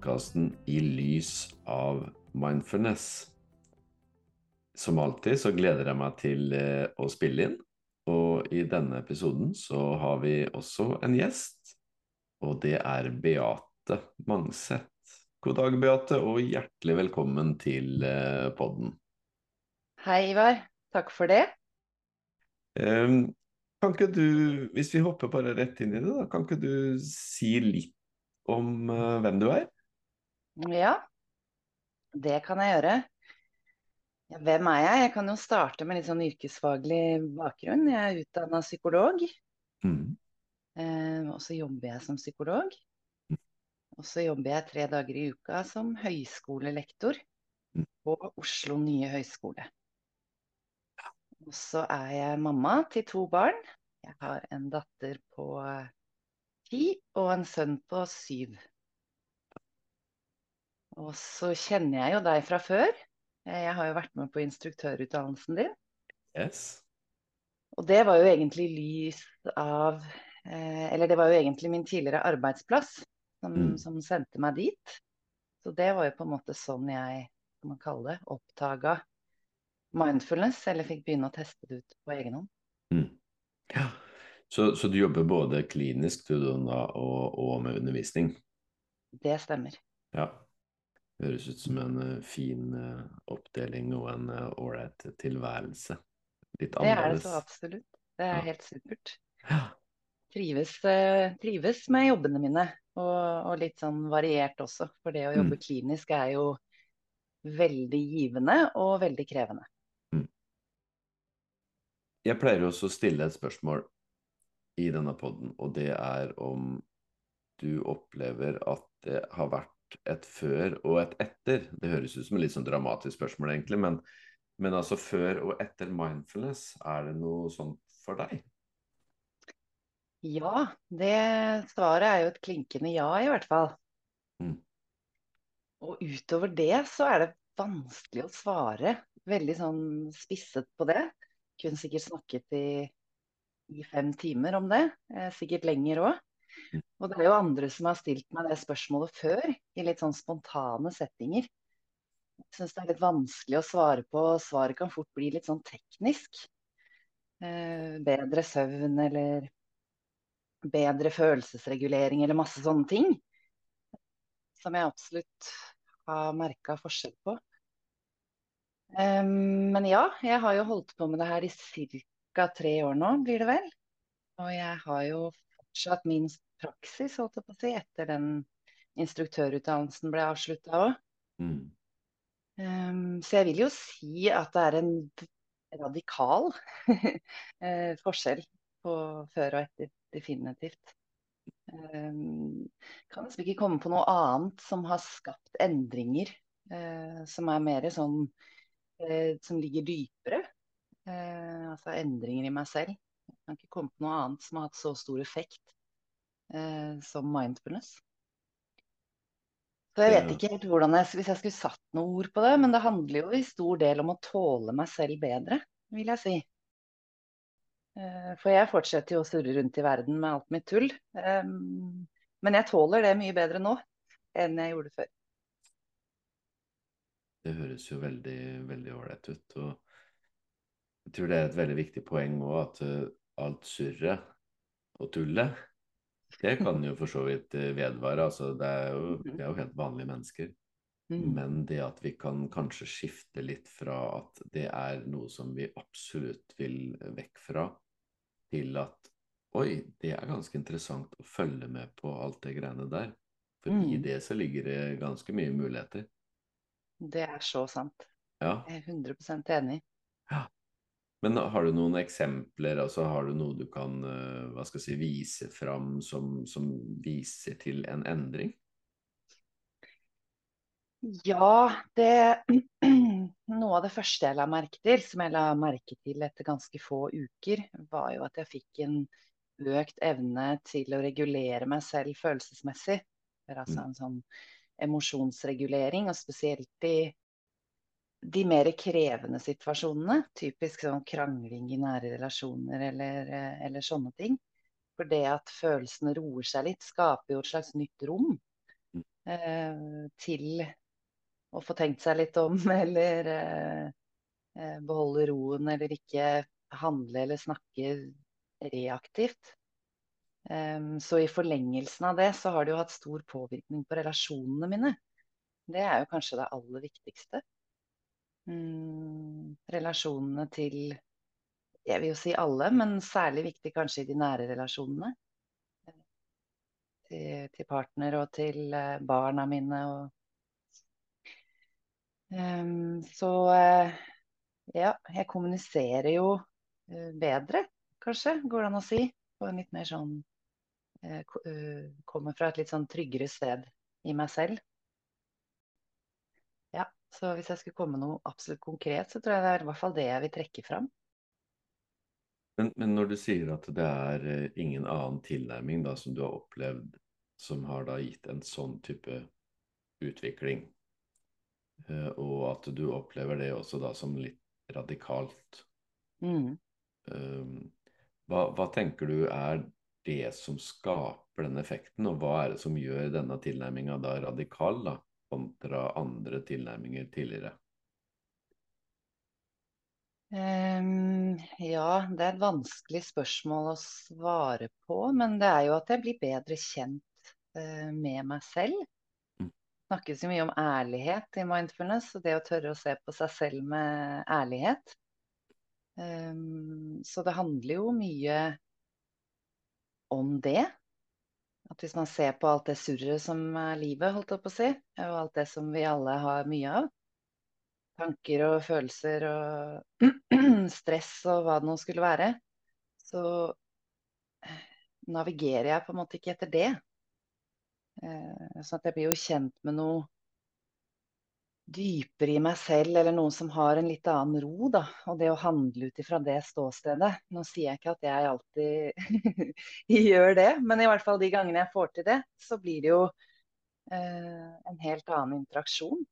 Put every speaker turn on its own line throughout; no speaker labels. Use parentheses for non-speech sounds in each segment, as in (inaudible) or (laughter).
podkasten I lys av mindfulness. Som alltid så gleder jeg meg til eh, å spille inn, og i denne episoden så har vi også en gjest, og det er Beate Mangseth. God dag, Beate, og hjertelig velkommen til eh, podden.
Hei, Ivar. Takk for det.
Um, kan ikke du, hvis vi hopper bare rett inn i det, da, kan ikke du si litt om uh, hvem du er?
Ja, det kan jeg gjøre. Hvem er jeg? Jeg kan jo starte med litt sånn yrkesfaglig bakgrunn. Jeg er utdanna psykolog.
Mm.
Eh, og så jobber jeg som psykolog. Og så jobber jeg tre dager i uka som høyskolelektor
Mm.
på Oslo nye høyskole. Og så er jeg mamma til to barn. Jeg har en datter på ti og en sønn på syv. Og så kjenner jeg jo deg fra før. Eh, Jeg har jo vært med på instruktørutdannelsen din.
Yes.
Og det var jo egentlig lys av eh, Eller det var jo egentlig min tidligere arbeidsplass som,
Mm.
som sendte meg dit. Så det var jo på en måte sånn jeg, kan man kalle det, oppdaga mindfulness, eller fikk begynne å teste det ut på egen hånd.
Mm. Ja. Så, så du jobber både klinisk du, og, og med undervisning?
Det stemmer.
Ja. Høres ut som en eh, fin eh, oppdeling og en eh, ålreit tilværelse. Litt
Det er det så absolutt. Det er
Ja.
helt supert.
Ja.
Trives, trives med jobbene mine, og, og litt sånn variert også. For det å jobbe
Mm.
klinisk er jo veldig givende og veldig krevende.
Jeg pleier også å stille et spørsmål i denne podden, og det er om du opplever at det har vært et før og et etter. Det høres ut som et litt sånn dramatisk spørsmål, egentlig, men, men altså før og etter mindfulness, er det noe sånt for deg?
Ja, det svaret er jo et klinkende ja, i hvert fall.
Mm.
Og utover det så er det vanskelig å svare veldig sånn spisset på det. Kunne sikkert snakket i, i fem timer om det, eh, sikkert lenger òg. Og det er jo andre som har stilt meg det spørsmålet før, i litt sånn spontane settinger. Jeg syns det er litt vanskelig å svare på. og Svaret kan fort bli litt sånn teknisk. Eh, bedre søvn eller bedre følelsesregulering eller masse sånne ting. Som jeg absolutt har merka forskjell på. Em, men ja, jeg har jo holdt på med det her i ca. tre år nå, blir det vel. Og jeg har jo fortsatt min praksis, holdt jeg på å si, etter den instruktørutdannelsen ble avslutta òg.
Mm.
så jeg vil jo si at det er en radikal (laughs) eh, forskjell på før og etter, definitivt. Um, kan nesten ikke komme på noe annet som har skapt endringer uh, som er mer sånn uh, Som ligger dypere. Uh, altså endringer i meg selv. Jeg kan ikke komme på noe annet som har hatt så stor effekt som mindfulness. Så jeg vet ikke helt hvordan jeg, hvis jeg skulle satt noe ord på det, men det handler jo i stor del om å tåle meg selv bedre, vil jeg si. Eh, For jeg fortsetter jo å surre rundt i verden med alt mitt tull. Men jeg tåler det mye bedre nå enn jeg gjorde før.
Det høres jo veldig, veldig ålreit ut. Og jeg tror det er et veldig viktig poeng òg, at eh, alt surret og tullet, det kan jo for så vidt eh, vedvare. Altså, det er jo, vi er jo helt vanlige mennesker.
Mm.
Men det at vi kan kanskje skifte litt fra at det er noe som vi absolutt vil vekk fra, til at oi, det er ganske interessant å følge med på alt det greiene der. For i
Mm.
det så ligger det ganske mye muligheter.
Det er så sant.
Ja.
Jeg er 100% enig.
Men har du noen eksempler, altså har du noe du kan eh, hva skal jeg si, vise fram som, som viser til en endring?
Ja, det (clears throat) Noe av det første jeg la merke til, som jeg la merke til etter ganske få uker, var jo at jeg fikk en økt evne til å regulere meg selv følelsesmessig. Det er altså en sånn emosjonsregulering, og spesielt i de mer krevende situasjonene. Typisk sånn krangling i nære relasjoner eller, eh, eller sånne ting. For det at følelsene roer seg litt, skaper jo et slags nytt rom
Mm.
eh, til å få tenkt seg litt om, (laughs) eller eh, eh, beholde roen, eller ikke handle eller snakke reaktivt. Eh, så i forlengelsen av det så har det jo hatt stor påvirkning på relasjonene mine. Det er jo kanskje det aller viktigste. Mm, relasjonene til jeg vil jo si alle, men særlig viktig kanskje i de nære relasjonene. Til, til partner og til eh, barna mine og um, Så eh, ja, jeg kommuniserer jo eh, bedre, kanskje, går det an å si. På en litt mer sånn ko- Kommer fra et litt sånn tryggere sted i meg selv. Så hvis jeg skulle komme med noe absolutt konkret, så tror jeg det er i hvert fall det jeg vil trekke fram.
Men, men når du sier at det er eh, ingen annen tilnærming da, som du har opplevd, som har da gitt en sånn type utvikling, eh, og at du opplever det også da som litt radikalt,
Mm.
eh, hva, hva tenker du er det som skaper den effekten, og hva er det som gjør denne tilnærminga da radikal, da, kontra andre tilnærminger tidligere?
Um, ja, det er et vanskelig spørsmål å svare på, men det er jo at jeg blir bedre kjent uh, med meg selv.
Mm.
snakkes jo mye om ærlighet i mindfulness, og det å tørre å se på seg selv med ærlighet. Um, så det handler jo mye om det. At hvis man ser på alt det surret som er livet, holdt jeg på å si, og alt det som vi alle har mye av, tanker og følelser og (clears throat) stress og hva det nå skulle være, så navigerer jeg på en måte ikke etter det. Eh, Sånn at jeg blir jo kjent med noe dypere i meg selv, eller noen som har en litt annen ro, da. Og det å handle ut ifra det ståstedet. Nå sier jeg ikke at jeg alltid (laughs) gjør det, men i hvert fall de gangene jeg får til det, så blir det jo eh, en helt annen interaksjon.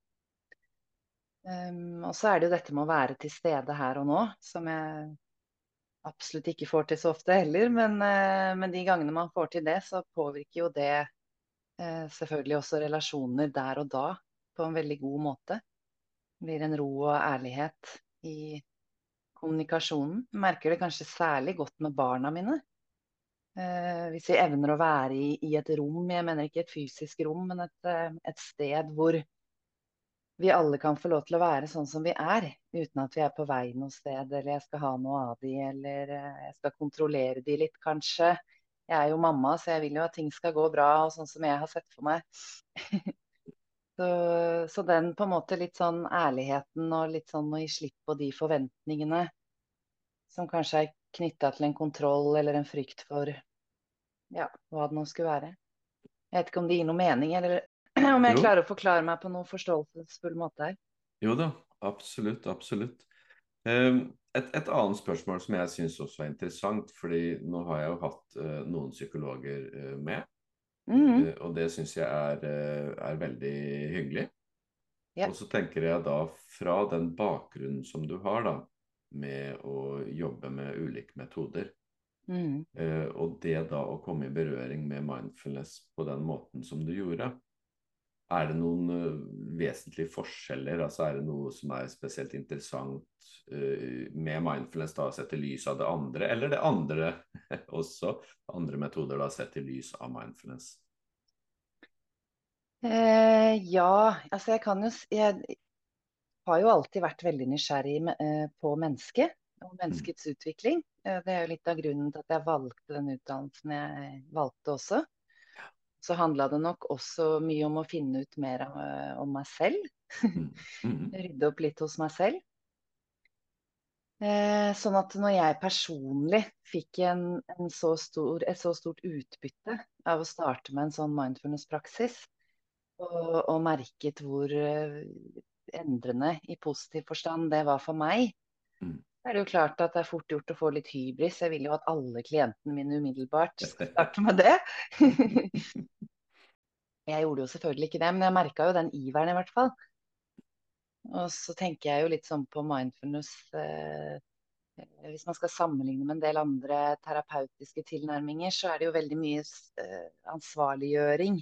Um, og så er det jo dette med å være til stede her og nå, som jeg absolutt ikke får til så ofte heller. Men, uh, men de gangene man får til det, så påvirker jo det uh, selvfølgelig også relasjoner der og da på en veldig god måte. Det blir en ro og ærlighet i kommunikasjonen. Jeg merker det kanskje særlig godt med barna mine. Eh, hvis vi evner å være i, i et rom, jeg mener ikke et fysisk rom, men et, eh, et sted hvor vi alle kan få lov til å være sånn som vi er, uten at vi er på vei noe sted, eller jeg skal ha noe av de, eller eh, jeg skal kontrollere de litt, kanskje. Jeg er jo mamma, så jeg vil jo at ting skal gå bra, og sånn som jeg har sett for meg. (laughs) så, så den på en måte litt sånn ærligheten og litt sånn å gi slipp på de forventningene som kanskje er knytta til en kontroll eller en frykt for ja, hva det nå skulle være. Jeg vet ikke om det gir noe mening, eller (clears throat) om jeg
Jo.
klarer å forklare meg på noen forståelsesfull måte her.
Jo da, absolutt, absolutt. Eh, Et, et annet spørsmål som jeg syns også er interessant, fordi nå har jeg jo hatt eh, noen psykologer eh, med,
Mhm.
eh, og det syns jeg er, eh, er veldig hyggelig.
Ja.
Og så tenker jeg da fra den bakgrunnen som du har da, med å jobbe med ulike metoder,
Mhm.
eh, og det da å komme i berøring med mindfulness på den måten som du gjorde, er det noen eh, vesentlige forskjeller? Altså er det noe som er spesielt interessant eh, med mindfulness, da sett i lys av det andre, eller det andre (laughs) også? Andre metoder da sett i lys av mindfulness?
Eh, ja, altså jeg kan jo Jeg har jo alltid vært veldig nysgjerrig eh, på mennesket og menneskets utvikling. Eh, det er jo litt av grunnen til at jeg valgte den utdannelsen jeg valgte også. Så handla det nok også mye om å finne ut mer om, eh, om meg selv.
Mm. Mm. (laughs)
Rydde opp litt hos meg selv. Eh, sånn at når jeg personlig fikk en, en så stor, et så stort utbytte av å starte med en sånn mindfulness-praksis, og, og merket hvor eh, endrende i positiv forstand det var for meg,
Mm.
Er det jo klart at det er fort gjort å få litt hybris. Jeg vil jo at alle klientene mine umiddelbart skal starte med det. (laughs) Jeg gjorde jo selvfølgelig ikke det, men jeg merka jo den iveren i hvert fall. Og så tenker jeg jo litt sånn på mindfulness eh, hvis man skal sammenligne med en del andre terapeutiske tilnærminger, så er det jo veldig mye eh, ansvarliggjøring.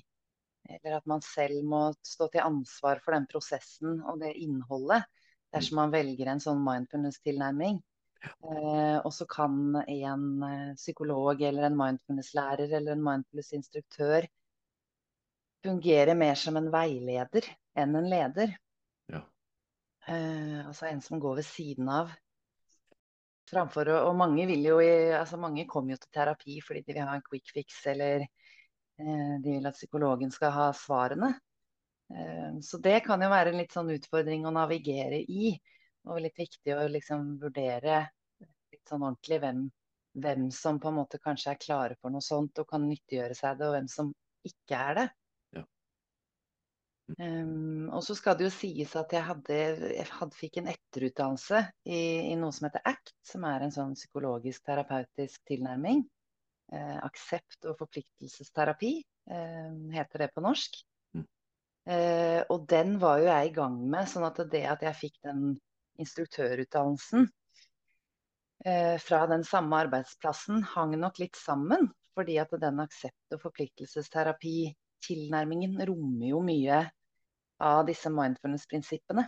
Eller at man selv må stå til ansvar for den prosessen og det innholdet dersom man velger en sånn mindfulness-tilnærming. Eh, og så kan en eh, psykolog eller en mindfulness-lærer eller en mindfulness-instruktør fungere mer som en veileder enn en leder.
Ja.
Eh, altså en som går ved siden av. Framfor, og mange, vil jo, altså mange kommer jo til terapi fordi de vil ha en quick fix, eller eh, de vil at psykologen skal ha svarene. Eh, så det kan jo være en litt sånn utfordring å navigere i. Og litt viktig å liksom vurdere litt sånn ordentlig hvem, hvem som på en måte kanskje er klare for noe sånt og kan nyttiggjøre seg det, og hvem som ikke er det. Um, og så skal det jo sies at jeg, hadde, jeg hadde, fikk en etterutdannelse i, i, noe som heter ACT, som er en sånn psykologisk terapeutisk tilnærming. Uh, aksept og forpliktelsesterapi uh, heter det på norsk. Uh, og den var jo jeg i gang med, sånn at det at jeg fikk den instruktørutdannelsen fra den samme arbeidsplassen, hang nok litt sammen. Fordi at den aksept- og forpliktelsesterapi tilnærmingen rommer jo mye av disse mindfulness-prinsippene.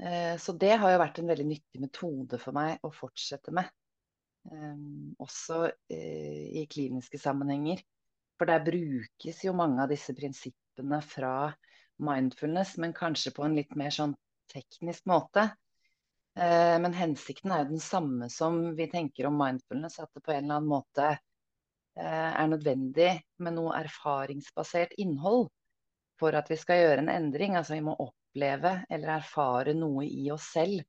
Eh, så det har jo vært en veldig nyttig metode for meg å fortsette med. Um, også i kliniske sammenhenger. For der brukes jo mange av disse prinsippene fra mindfulness, men kanskje på en litt mer sånn teknisk måte. Men hensikten er jo den samme som vi tenker om mindfulness, at det på en eller annen måte er nødvendig med noe erfaringsbasert innhold for at vi skal gjøre en endring. Altså vi må oppleve eller erfare noe i oss selv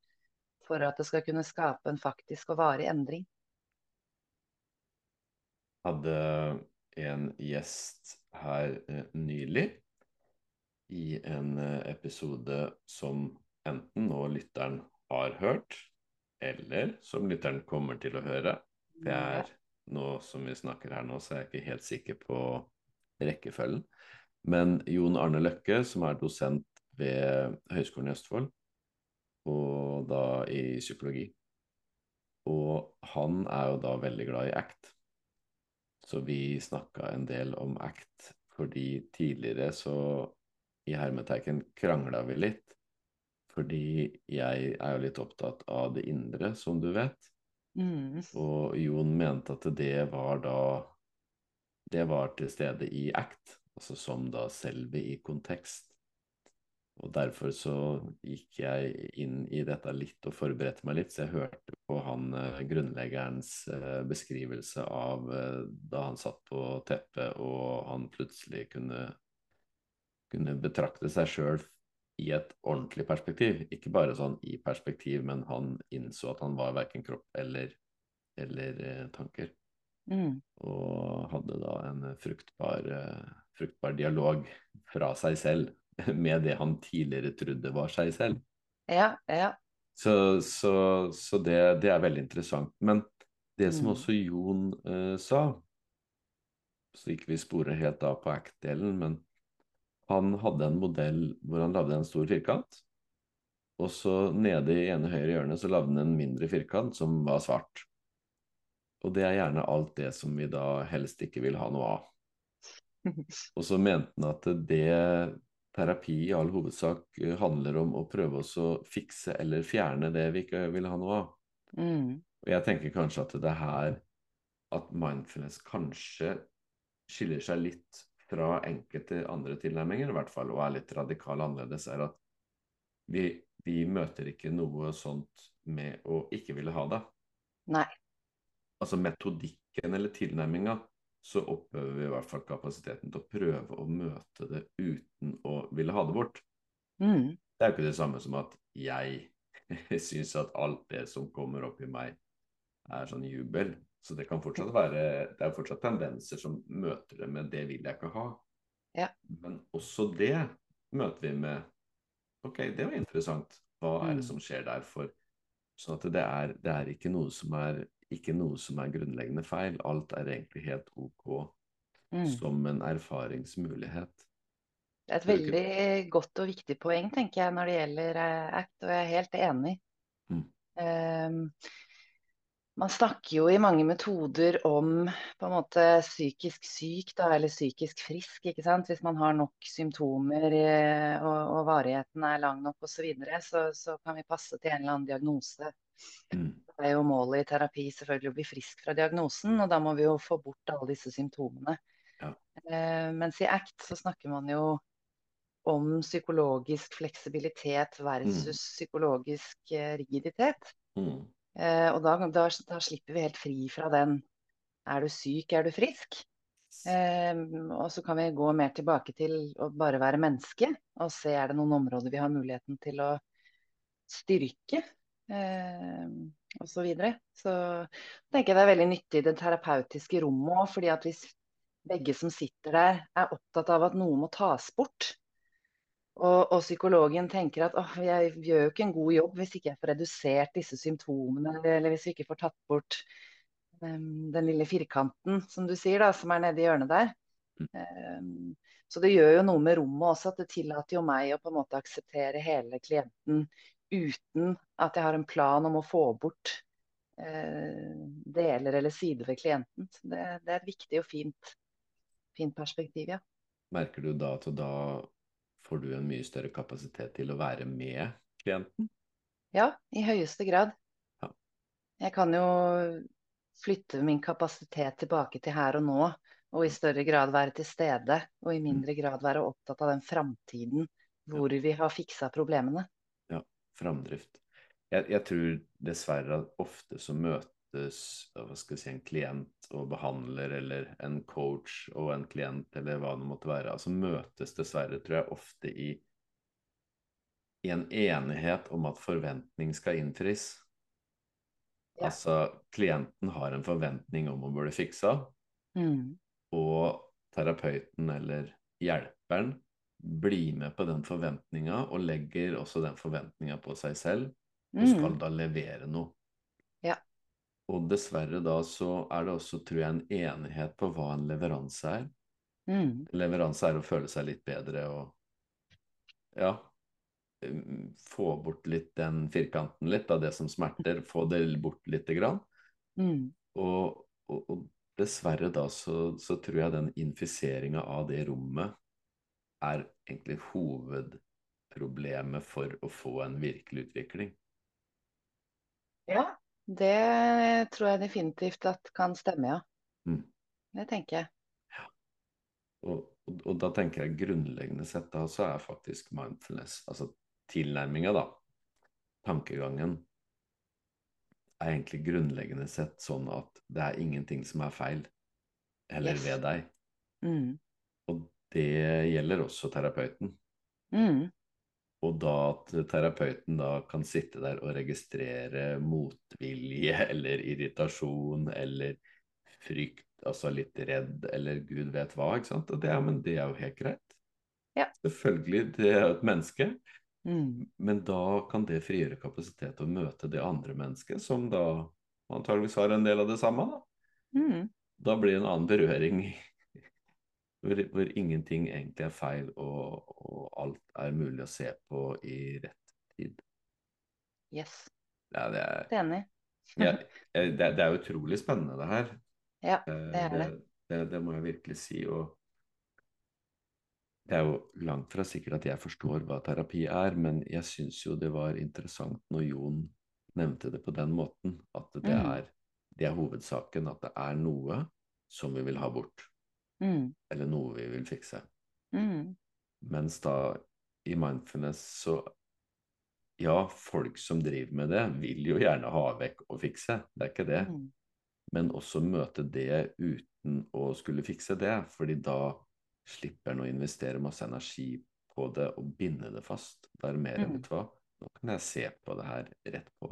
for at det skal kunne skape en faktisk og varig endring.
Hadde en gjest her eh, nylig i en eh, episode som enten nå lytteren har hørt, eller som lytteren kommer til å høre. Det er nå som vi snakker her nå, så er jeg ikke helt sikker på rekkefølgen. Men Jon Arne Løkke, som er dosent ved Høgskolen i Østfold, og da i psykologi. Og han er jo da veldig glad i ACT. Så vi snakka en del om ACT fordi tidligere så i hermetegn krangla vi litt. Fordi jeg er jo litt opptatt av det indre, som du vet. Mm. Og Jon mente at det var da Det var til stede i ACT altså som da selve i kontekst. Og derfor så gikk jeg inn i dette litt og forberedte meg litt, så jeg hørte på han eh, grunnleggerens eh, beskrivelse av eh, da han satt på teppet og han plutselig kunne, kunne betrakte seg sjøl i et ordentlig perspektiv. Ikke bare sånn i perspektiv, men han innså at han var verken kropp eller, eller tanker. Mm. Og hadde da en fruktbar, fruktbar dialog fra seg selv (laughs) med det han tidligere trodde var seg selv.
Ja, ja.
Så, så, så det, det, er veldig interessant. Men det som mm. også Jon uh, sa, så ikke vi sporer helt av på act-delen, men han hadde en modell hvor han lagde en stor firkant. Og så nede i ene høyre hjørne så lagde han en mindre firkant som var svart. Og det er gjerne alt det som vi da helst ikke vil ha noe av. (laughs) Og så mente han at det terapi i all hovedsak eh, handler om å prøve oss å fikse eller fjerne det vi ikke vil ha noe av. Mm. Og jeg tenker kanskje at det her at mindfulness kanskje skiller seg litt fra enkelte andre tilnærminger, i hvert fall, og er litt radikal annerledes, er at vi, vi møter ikke noe sånt med å ikke ville ha det.
Nei
altså metodikken eller tilnærminga, så oppøver vi i hvert fall kapasiteten til å prøve å møte det uten å ville ha det bort. Mm. Det er jo ikke det samme som at jeg (laughs) syns at alt det som kommer opp i meg, er sånn jubel. Så det kan fortsatt være Det er fortsatt tendenser som møter det med 'det vil jeg ikke ha'.
Ja.
Men også det møter vi med OK, det var interessant. Hva er det mm. som skjer der? For sånn at det er, det er ikke noe som er ikke noe som er grunnleggende feil. Alt er egentlig helt ok mm. som en erfaringsmulighet.
Det er et veldig godt og viktig poeng, tenker jeg, når det gjelder ACT, og jeg er helt enig. Mm. Um, man snakker jo i mange metoder om på en måte psykisk syk da, eller psykisk frisk. ikke sant? Hvis man har nok symptomer og, og varigheten er lang nok osv., så, videre, så så kan vi passe til en eller annen diagnose.
Mm.
Det er jo målet i terapi selvfølgelig å bli frisk fra diagnosen, og da må vi jo få bort alle disse symptomene.
Ja.
Uh, mens i ACT så snakker man jo om psykologisk fleksibilitet versus
Mm.
psykologisk eh, rigiditet.
Mm.
Eh, og da, da, da slipper vi helt fri fra den er du syk, er du frisk? Eh, og så kan vi gå mer tilbake til å bare være menneske og se er det noen områder vi har muligheten til å styrke. Eh, og så videre. Så tenker jeg det er veldig nyttig i det terapeutiske rommet òg, fordi at hvis begge som sitter der er opptatt av at noe må tas bort, og, og, psykologen tenker at oh, jeg gjør jo ikke en god jobb hvis ikke jeg får redusert disse symptomene, eller hvis vi ikke får tatt bort um, den lille firkanten, som du sier, da, som er nede i hjørnet der. Um, så det gjør jo noe med rommet også, at det tillater jo meg å på en måte akseptere hele klienten uten at jeg har en plan om å få bort eh, deler eller sider ved klienten. Det, det, er et viktig og fint, fint perspektiv, ja.
Merker du da at da får du en mye større kapasitet til å være med klienten?
Ja, i høyeste grad.
Ja.
Jeg kan jo flytte min kapasitet tilbake til her og nå, og i større grad være til stede. Og i
Mm.
mindre grad være opptatt av den framtiden hvor vi har fiksa problemene.
Framdrift. Jeg, jeg tror dessverre at ofte så møtes hva skal jeg si, en klient og behandler, eller en coach og en klient, eller hva det måtte være. Altså møtes dessverre, tror jeg, ofte i, i en enighet om at forventning skal innfris.
Ja.
Altså, klienten har en forventning om å bli fiksa,
Mm.
og terapeuten eller hjelperen blir med på den forventninga, og legger også den forventninga på seg selv, og skal
Mm.
da levere noe.
Ja.
Og dessverre da så er det også, tror jeg, en enighet på hva en leveranse er.
Mm.
Leveranse er å føle seg litt bedre og ja, få bort litt den firkanten litt av det som smerter, få det bort lite grann.
Mm.
Og, og, og dessverre da så, så tror jeg den infiseringa av det rommet er egentlig hovedproblemet for å få en virkelig utvikling.
Ja, det tror jeg definitivt at kan stemme, ja.
Mm.
Det tenker jeg.
Og, og, og da tenker jeg grunnleggende sett da så er faktisk mindfulness, altså tilnærminga, da, tankegangen, er egentlig grunnleggende sett sånn at det er ingenting som er feil, heller
Yes.
ved deg.
Mm.
Og det gjelder også terapeuten.
Mm.
Og da at terapeuten da kan sitte der og registrere motvilje (laughs) eller irritasjon eller frykt, altså litt redd eller gud vet hva, ikke sant. Og det, er- men det er jo helt greit.
Ja.
Selvfølgelig, det er jo et menneske.
Mm.
Men da kan det frigjøre kapasitet til å møte det andre mennesket, som da antageligvis har en del av det samme. Da,
Mm.
da blir det en annen berøring hvor, hvor ingenting egentlig er feil, og, og alt er mulig å se på i rett tid.
Yes.
Ja, det, er,
Enig.
ja, (laughs) det, er- det er utrolig spennende, det her.
Ja,
Eh,
det er
det,
det.
det, det må jeg virkelig si. Og det er jo langt fra sikkert at jeg forstår hva terapi er, men jeg syns jo det var interessant når Jon nevnte det på den måten. At det
Mm.
er, det er hovedsaken. At det er noe som vi vil ha bort.
Mm.
Eller noe vi vil fikse.
Mm.
Mens da i mindfulness så Ja, folk som driver med det, vil jo gjerne ha vekk og fikse. Det er ikke det.
Mm.
Men også møte det uten å skulle fikse det. Fordi da slipper en å investere masse energi på det og binde det fast. Da er det mer
Mm.
vet du hva, nå kan jeg se på det her rett på.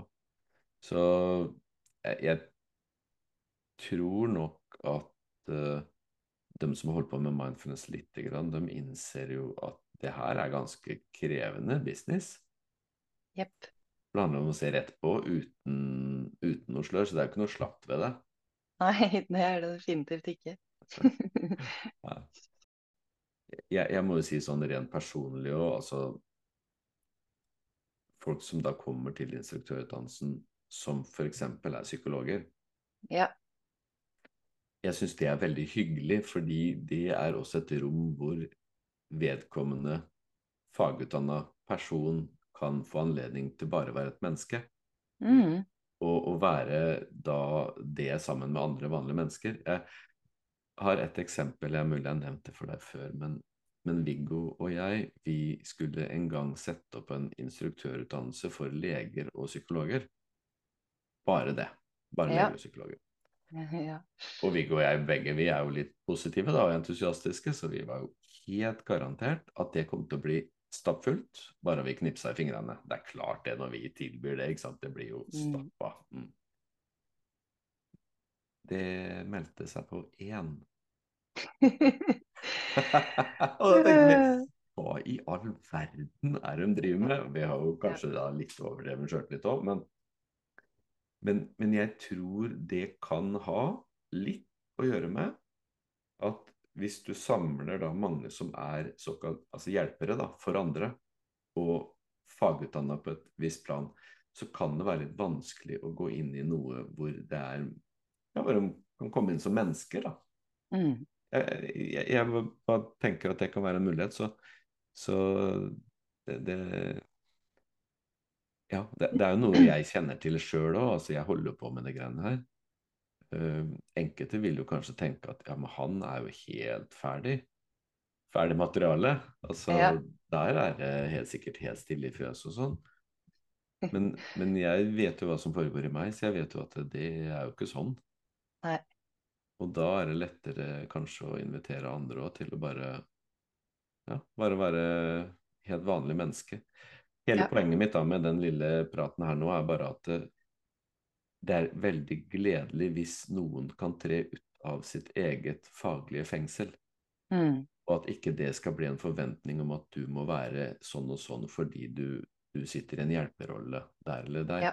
Så jeg, jeg tror nok at uh, de som har holdt på med mindfulness lite grann, de innser jo at det her er ganske krevende business.
Jepp.
Det handler om å se rett på uten, uten noe slør, så det er jo ikke noe slapt ved det.
Nei, det er det definitivt ikke. (laughs)
Jeg, jeg må jo si sånn rent personlig òg, altså Folk som da kommer til instruktørutdannelsen, som f.eks. er psykologer.
Ja.
Jeg syns det er veldig hyggelig, fordi det er også et rom hvor vedkommende fagutdanna person kan få anledning til bare å være et menneske.
Mm.
Og å være da det sammen med andre vanlige mennesker. Jeg har et eksempel, jeg mulig jeg har nevnt det for deg før, men, men Viggo og jeg, vi skulle en gang sette opp en instruktørutdannelse for leger og psykologer. Bare det. Bare
Ja.
leger og psykologer. (laughs)
Ja.
Og Viggo og jeg begge vi er jo litt positive da, og entusiastiske, så vi var jo helt garantert at det kom til å bli stappfullt, bare vi knipsa i fingrene. Det er klart det når vi tilbyr det, ikke sant. Det blir jo
Mm.
stappa. Mm. Det meldte seg på én. (laughs) og da tenkte vi hva i all verden er det de driver med? Vi har jo kanskje da litt overdreven sjøltillit òg, men, men, men jeg tror det kan ha litt å gjøre med at hvis du samler da mange som er såkalt altså hjelpere da, for andre, og fagutdanna på et visst plan, så kan det være litt vanskelig å gå inn i noe hvor det er ja, bare kan komme inn som mennesker. da.
Mm.
Jeg, jeg, jeg bare tenker at det kan være en mulighet, så, så det, det Ja, det, det er jo noe jeg kjenner til sjøl òg. Altså, jeg holder på med de greiene her. Uh, enkelte vil jo kanskje tenke at ja, men han er jo helt ferdig. Ferdig materiale. Altså,
Ja.
der er det helt sikkert helt stille i fjøset og sånn. (laughs) Men, men jeg vet jo hva som foregår i meg, så jeg vet jo at det er jo ikke sånn.
Nei.
Og da er det lettere kanskje å invitere andre òg til å bare ja, bare være helt vanlig menneske. Hele
Ja.
poenget mitt da med den lille praten her nå er bare at det, det er veldig gledelig hvis noen kan tre ut av sitt eget faglige fengsel,
Mm.
og at ikke det skal bli en forventning om at du må være sånn og sånn fordi du, du sitter i en hjelperolle der eller der.
Ja.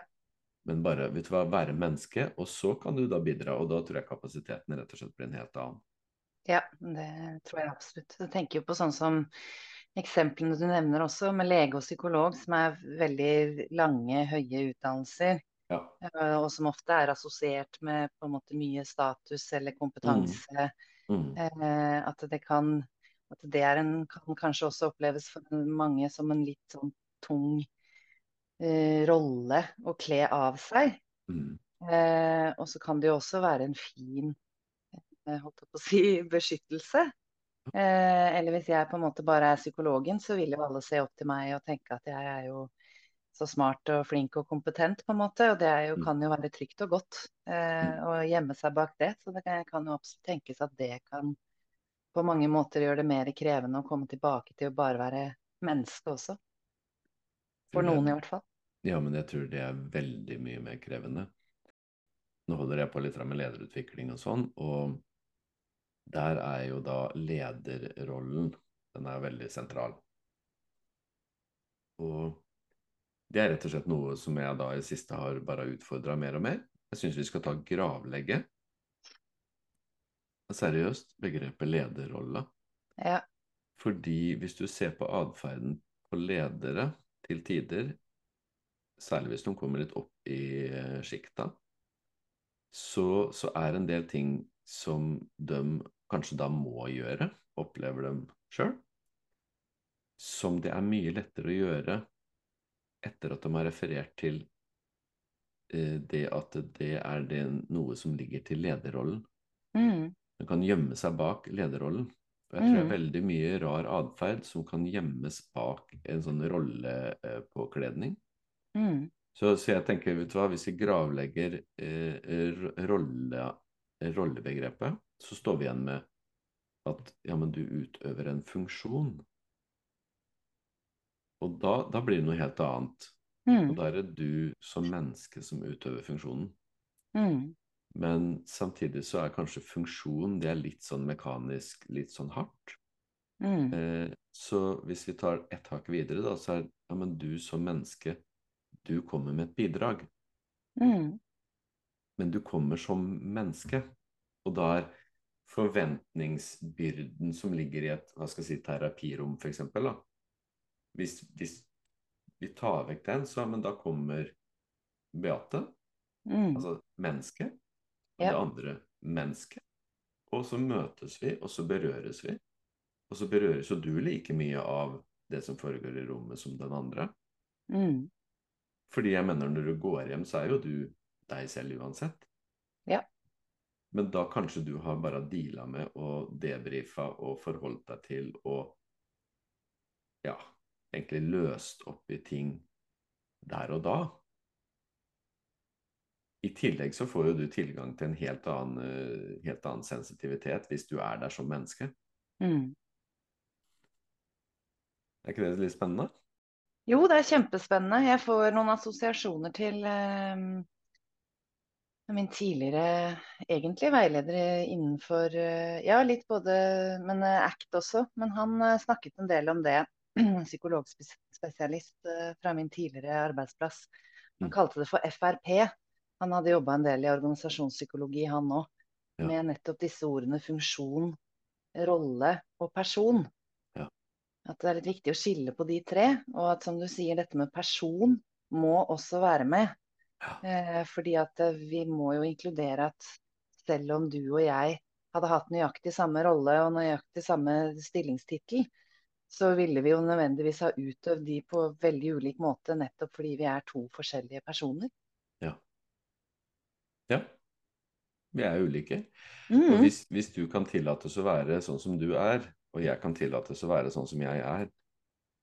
Men bare vet du hva, være menneske, og så kan du da bidra. Og da tror jeg kapasiteten rett og slett blir en helt annen.
Ja, det tror jeg absolutt. Jeg tenker jo på sånn som eksemplene du nevner også, med lege og psykolog, som er veldig lange, høye utdannelser,
Ja.
eh, og som ofte er assosiert med på en måte mye status eller kompetanse.
Mm.
Mm. at det kan at det en, kan kanskje også oppleves for mange som en litt sånn tung eh, rolle å kle av seg.
Mm.
Eh, og så kan det jo også være en fin eh, holdt jeg på å si, beskyttelse. Eh, eller hvis jeg på en måte bare er psykologen, så vil jo alle se opp til meg og tenke at jeg er jo så smart og flink og kompetent, på en måte. Og det jo,
Mm.
kan jo være trygt og godt eh, å gjemme seg bak det. Så det kan, kan jo absolutt tenkes at det kan på mange måter gjøre det mer krevende å komme tilbake til å bare være menneske også. For noen i hvert fall.
Ja, men jeg tror det er veldig mye mer krevende. Nå holder jeg på litt med lederutvikling og sånn, og der er jo da lederrollen Den er veldig sentral. Og det er rett og slett noe som jeg da i det siste har bare utfordra mer og mer. Jeg syns vi skal ta gravlegge. Seriøst, begrepet lederrolle.
Ja.
Fordi hvis du ser på atferden på ledere til tider, særlig hvis de kommer litt opp i eh, sjikta, så, så er en del ting som de kanskje da må gjøre, opplever dem sjøl, som det er mye lettere å gjøre etter at de har referert til eh, det at det er det noe som ligger til lederrollen.
Mm.
Den kan gjemme seg bak lederrollen. Og jeg tror det er
Mm.
veldig mye rar atferd som kan gjemmes bak en sånn rollepåkledning.
Mm.
Så, så jeg tenker, vet du hva, hvis vi gravlegger eh, rolle, rollebegrepet, så står vi igjen med at ja, men du utøver en funksjon. Og da, da blir det noe helt annet.
Mm.
Og da er det du som menneske som utøver funksjonen.
Mm.
Men samtidig så er kanskje funksjon det er litt sånn mekanisk, litt sånn hardt.
Mm.
Eh, så hvis vi tar ett hakk videre, da, så er ja, men du som menneske, du kommer med et bidrag.
Mm.
Men du kommer som menneske. Og da er forventningsbyrden som ligger i et hva skal jeg si, terapirom, f.eks. Hvis, hvis vi tar vekk den, så men da kommer Beate,
Mm.
Altså menneske og
Ja.
det andre mennesket. Og så møtes vi, og så berøres vi. Og så berøres jo du like mye av det som foregår i rommet som den andre.
Mm.
Fordi jeg mener når du går hjem, så er jo du deg selv uansett.
Ja.
Men da kanskje du har bare deala med og debrifa og forholdt deg til og ja, egentlig løst opp i ting der og da. I tillegg så får jo du tilgang til en helt annen, eh, helt annen sensitivitet hvis du er der som menneske.
Mm.
Er ikke det litt spennende?
Jo, det er kjempespennende. Jeg får noen assosiasjoner til eh, min tidligere egentlig veileder innenfor eh, Ja, litt både Men eh, ACT også. Men han eh, snakket en del om det. (clears throat) Psykologspesialist fra min tidligere arbeidsplass. Han
Mm.
kalte det for FRP. Han hadde jobba en del i organisasjonspsykologi, han òg.
Ja.
Med nettopp disse ordene funksjon, rolle og person.
Ja.
At det er litt viktig å skille på de tre. Og at som du sier, dette med person må også være med.
Ja.
Eh, fordi at eh, vi må jo inkludere at selv om du og jeg hadde hatt nøyaktig samme rolle og nøyaktig samme stillingstittel, så ville vi jo nødvendigvis ha utøvd de på veldig ulik måte, nettopp fordi vi er to forskjellige personer.
Ja. Vi er ulike. Og
Mm.
hvis, hvis du kan tillates å være sånn som du er, og jeg kan tillates å være sånn som jeg er,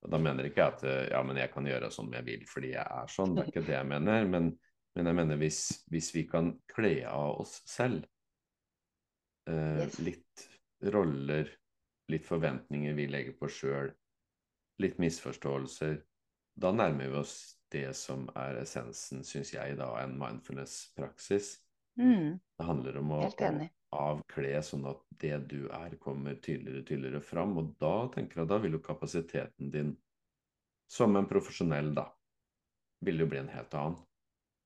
og da mener ikke jeg at eh, ja, men jeg kan gjøre som jeg vil fordi jeg er sånn, det er ikke det jeg mener, men, men jeg mener hvis, hvis vi kan kle av oss selv eh, litt roller, litt forventninger vi legger på sjøl, litt misforståelser, da nærmer vi oss det som er essensen, syns jeg, da, en mindfulness-praksis.
Mm.
Det handler om å, å avkle sånn at det du er, kommer tydeligere og tydeligere fram. Og da tenker jeg da vil jo kapasiteten din som en profesjonell, da, vil jo bli en helt annen.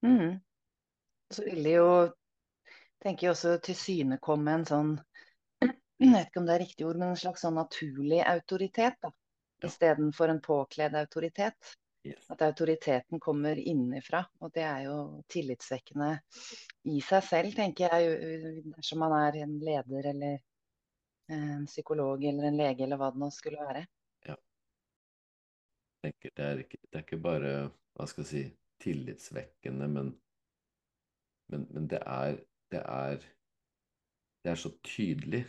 Mm. Så vil det jo, tenker jeg også, til syne komme en sånn (clears throat) Jeg vet ikke om det er riktig ord, men en slags sånn naturlig autoritet, da.
Ja.
Istedenfor en påkledd autoritet.
Yes.
At autoriteten kommer innenfra. Og det er jo tillitsvekkende i seg selv, tenker jeg, dersom man er en leder eller en psykolog eller en lege eller hva det nå skulle være.
Jeg tenker, det, er ikke, det er ikke bare hva skal jeg si, tillitsvekkende, men, men, men det, er, det er Det er så tydelig.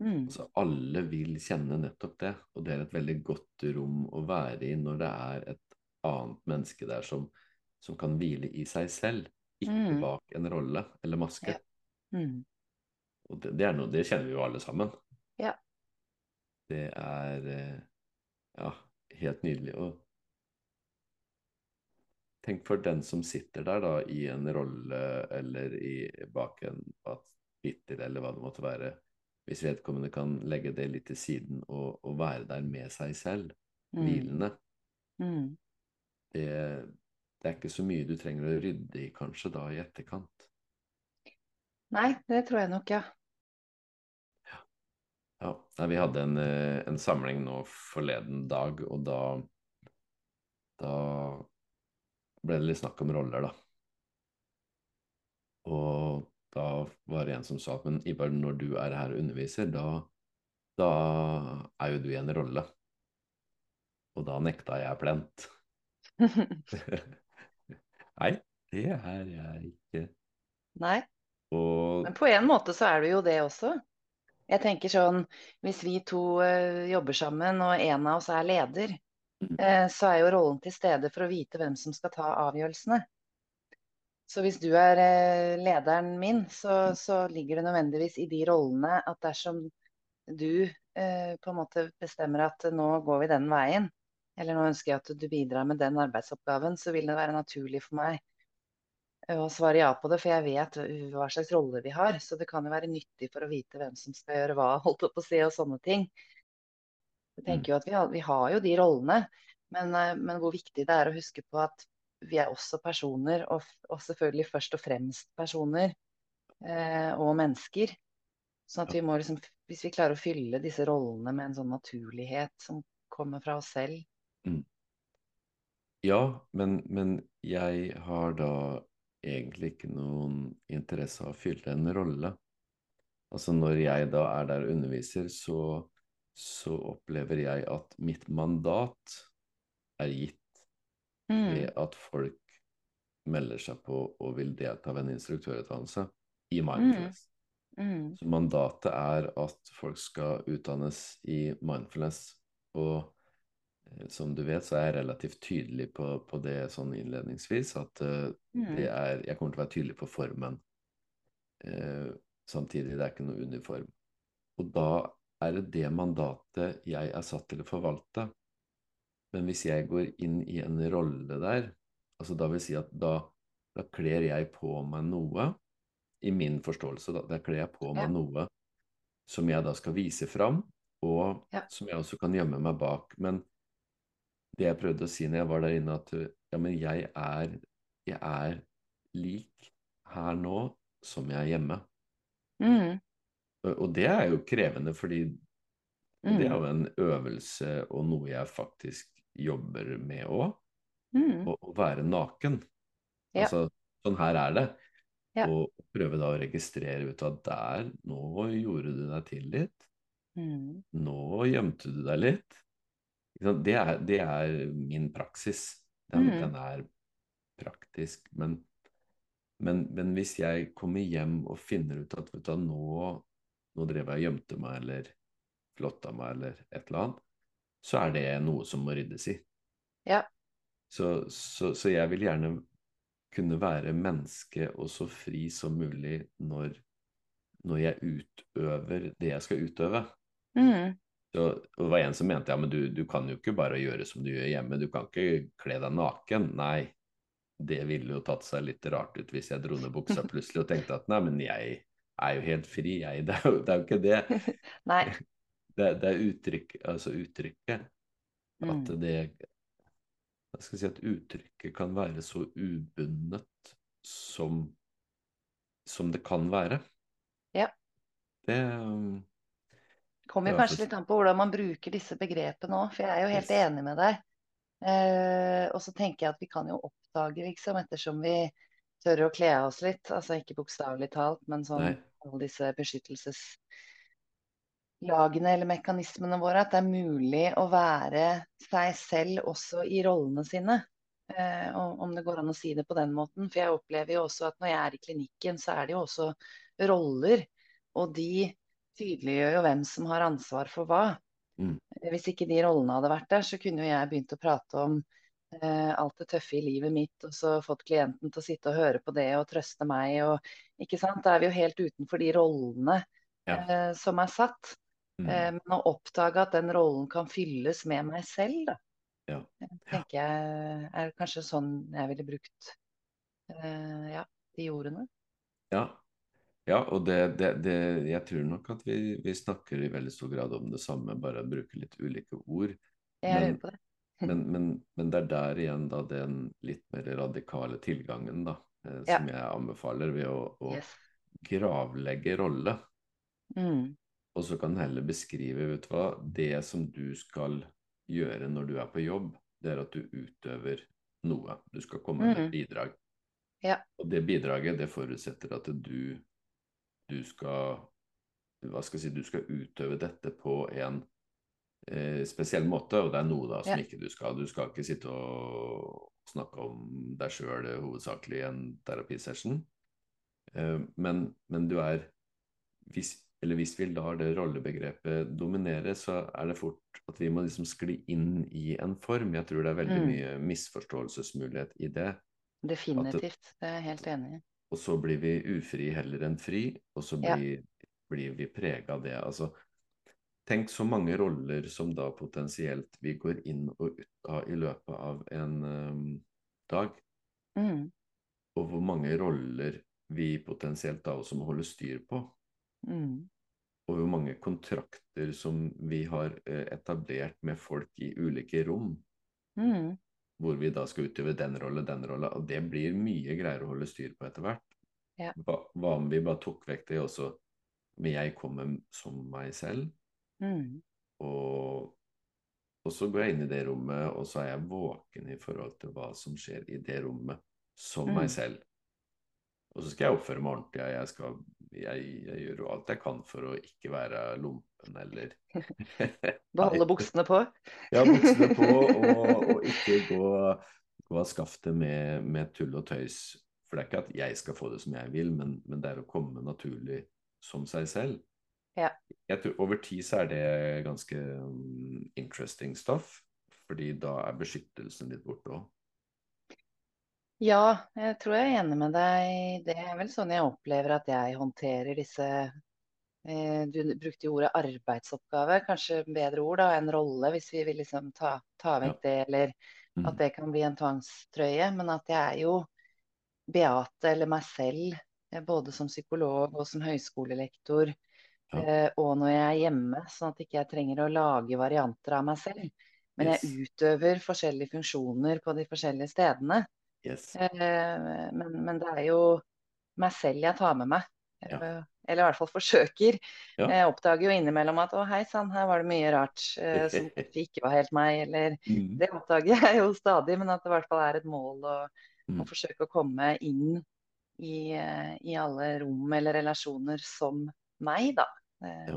Mm.
Altså, alle vil kjenne nettopp det, og det er et veldig godt rom å være i når det er et annet menneske der som, som kan hvile i seg selv, ikke
Mm.
bak en rolle eller maske.
Ja. Mm.
Og det, det, er noe, det kjenner vi jo alle sammen.
Ja.
Det er eh, ja, helt nydelig. Og tenk for den som sitter der da i en rolle eller i, bak en tittel eller hva det måtte være, hvis vedkommende kan legge det litt til siden og, og være der med seg selv,
Mm.
hvilende.
Mm.
Det, det er ikke så mye du trenger å rydde i kanskje da i etterkant.
Nei, det tror jeg nok, ja.
Ja, nei, vi hadde en, eh, en samling nå forleden dag, og da Da ble det litt snakk om roller, da. Og da var det en som sa at men Ivar, når du er her og underviser, da, da er jo du i en rolle. Og da nekta jeg plent. (laughs) Nei, det er jeg ikke.
Nei.
Og
Men på en måte så er det jo det også. Jeg tenker sånn, hvis vi to uh, jobber sammen og en av oss er leder, så er jo rollen til stede for å vite hvem som skal ta avgjørelsene. Så hvis du er eh, lederen min, så, så ligger det nødvendigvis i de rollene at dersom du eh, på en måte bestemmer at nå går vi den veien, eller nå ønsker jeg at du bidrar med den arbeidsoppgaven, så vil det være naturlig for meg å svare ja på det, for jeg vet hva slags rolle vi har. Så det kan jo være nyttig for å vite hvem som skal gjøre hva, holdt på å si, og sånne ting. Jeg tenker jo at vi har, vi har jo de rollene, men, eh, men hvor viktig det er å huske på at vi er også personer, og, og selvfølgelig først og fremst personer eh, og mennesker. Sånn at vi må liksom, hvis vi klarer å fylle disse rollene med en sånn naturlighet som kommer fra oss selv.
Ja, men, men jeg har da egentlig ikke noen interesse av å fylle en rolle. Altså når jeg da er der og underviser, så, så opplever jeg at mitt mandat er gitt ved
Mm.
at folk melder seg på og vil delta ved en instruktørutdannelse i
Mm.
mindfulness.
Mm.
Så mandatet er at folk skal utdannes i mindfulness. Og eh, som du vet, så er jeg relativt tydelig på, på det sånn innledningsvis, at
Mm.
det er Jeg kommer til å være tydelig på formen. Uh, samtidig, det er ikke noe uniform. Og da er det det mandatet jeg er satt til å forvalte. Men hvis jeg går inn i en rolle der, altså da vil si at da, da kler jeg på meg noe, i min forståelse, da, da kler jeg på meg
Ja.
noe som jeg da skal vise fram, og
Ja.
som jeg også kan gjemme meg bak. Men det jeg prøvde å si når jeg var der inne, at ja, men jeg er, jeg er lik her nå som jeg er hjemme.
Mm.
Og det er jo krevende, fordi det er
Mm.
jo en øvelse og noe jeg faktisk jobber med òg.
Mm.
Å å være naken.
Ja.
Altså, sånn her er det.
Ja.
Og prøve da å registrere ut at der, nå gjorde du deg til litt.
Mm.
Nå gjemte du deg litt. Det er, det er min praksis. Den,
Mm.
den er praktisk. Men, men, men hvis jeg kommer hjem og finner ut at du, nå, nå drev jeg og gjemte meg eller flotta meg eller et eller annet, så er det noe som må ryddes i.
Ja.
Så, så, så jeg vil gjerne kunne være menneske og så fri som mulig når, når jeg utøver det jeg skal utøve.
Mm.
Så, og det var en som mente ja, men du, du kan jo ikke bare gjøre som du gjør hjemme, du kan ikke kle deg naken. Nei, det ville jo tatt seg litt rart ut hvis jeg dro ned buksa plutselig og tenkte at nei, men jeg er jo helt fri, jeg. (laughs) Det er jo, det er jo ikke det. (laughs)
Nei. (laughs)
Det, det er uttrykk, altså uttrykket.
Mm.
At det Jeg skal si at uttrykket kan være så ubundet som som det kan være.
Ja.
Det um,
Kommer kanskje
for-
litt an på hvordan man bruker disse begrepene òg, for jeg er jo helt
Yes.
enig med deg. Eh, og så tenker jeg at vi kan jo oppdage, liksom, ettersom vi tør å kle av oss litt, altså ikke bokstavelig talt, men sånn
Nei.
Alle disse beskyttelseslagene eller mekanismene våre, at det er mulig å være seg selv også i rollene sine. Eh, om det går an å si det på den måten. For jeg opplever jo også at når jeg er i klinikken, så er det jo også roller. Og de tydeliggjør jo hvem som har ansvar for hva.
Mm.
Hvis ikke de rollene hadde vært der, så kunne jo jeg begynt å prate om alt det tøffe i livet mitt, og så fått klienten til å sitte og høre på det og trøste meg. Og, ikke sant? Da er vi jo helt utenfor de rollene
Ja.
eh, som er satt.
Mm.
Eh, men å oppdage at den rollen kan fylles med meg selv, da,
Ja.
eh, tenker jeg er kanskje sånn jeg ville brukt eh, ja, de ordene.
Ja, ja og det, det, det, jeg tror nok at vi, vi snakker i veldig stor grad om det samme, bare bruker litt ulike ord.
Jeg
Men-
hører på det.
Men, men, men det er der igjen da den litt mer radikale tilgangen da, eh,
Ja.
som jeg anbefaler ved å, å
Yes.
gravlegge rolle.
Mm.
Og så kan heller beskrive, vet du hva, det som du skal gjøre når du er på jobb, det er at du utøver noe. Du skal komme med et
Mhm.
bidrag.
Ja.
Og det bidraget, det forutsetter at du, du skal hva skal jeg si, du skal utøve dette på en eh, spesiell måte, og det er noe da som
Ja.
ikke du skal. Du skal ikke sitte og snakke om deg sjøl hovedsakelig i en terapisession. Eh, men, men du er hvis, eller hvis vi lar det rollebegrepet dominere, så er det fort at vi må liksom skli inn i en form. Jeg tror det er veldig
Mm.
mye misforståelsesmulighet i det.
Definitivt. Det er jeg helt enig i.
Og så blir vi ufri heller enn fri, og så
Ja.
blir, blir vi prega av det. Altså, tenk så mange roller som da potensielt vi går inn og ut av i løpet av en um, dag.
Mm.
Og hvor mange roller vi potensielt da også må holde styr på.
Mm.
Og hvor mange kontrakter som vi har eh, etablert med folk i ulike rom.
Mm.
hvor vi da skal utøve den rolle, den rolle, og det blir mye greiere å holde styr på etter hvert.
Ja.
Hva, hva om vi bare tok vekk det også, men jeg kommer som meg selv,
Mm.
og, og så går jeg inn i det rommet, og så er jeg våken i forhold til hva som skjer i det rommet, som
Mm.
meg selv. Og så skal jeg oppføre meg ordentlig. Jeg, skal, jeg, jeg gjør jo alt jeg kan for å ikke være lompen eller (laughs)
Beholde buksene på? (laughs)
ja, buksene på, og, og ikke gå, gå av skaftet med, med, tull og tøys. For det er ikke at jeg skal få det som jeg vil, men, men det er å komme naturlig som seg selv.
Ja.
Jeg tror Over tid så er det ganske um, interesting stuff, fordi da er beskyttelsen litt borte òg.
Ja, jeg tror jeg er enig med deg. Det er vel sånn jeg opplever at jeg håndterer disse eh, Du brukte jo ordet arbeidsoppgave, kanskje bedre ord da, enn rolle, hvis vi vil liksom ta, ta vekk ja. det, eller mm. at det kan bli en tvangstrøye. Men at jeg er jo Beate eller meg selv, eh, både som psykolog og som høyskolelektor, ja. eh, og når jeg er hjemme, sånn at ikke jeg trenger å lage varianter av meg selv. Men yes. jeg utøver forskjellige funksjoner på de forskjellige stedene.
Yes.
Eh, men, men, det er jo meg selv jeg tar med meg.
Ja.
Eh, eller i hvert fall forsøker.
Ja.
Jeg oppdager jo innimellom at å hei sann, her var det mye rart som (laughs) ikke var helt meg. Eller
mm.
det oppdager jeg jo stadig, men at det i hvert fall er et mål å,
mm.
å forsøke å komme inn i, i, alle rom eller relasjoner som meg, da.
Ja.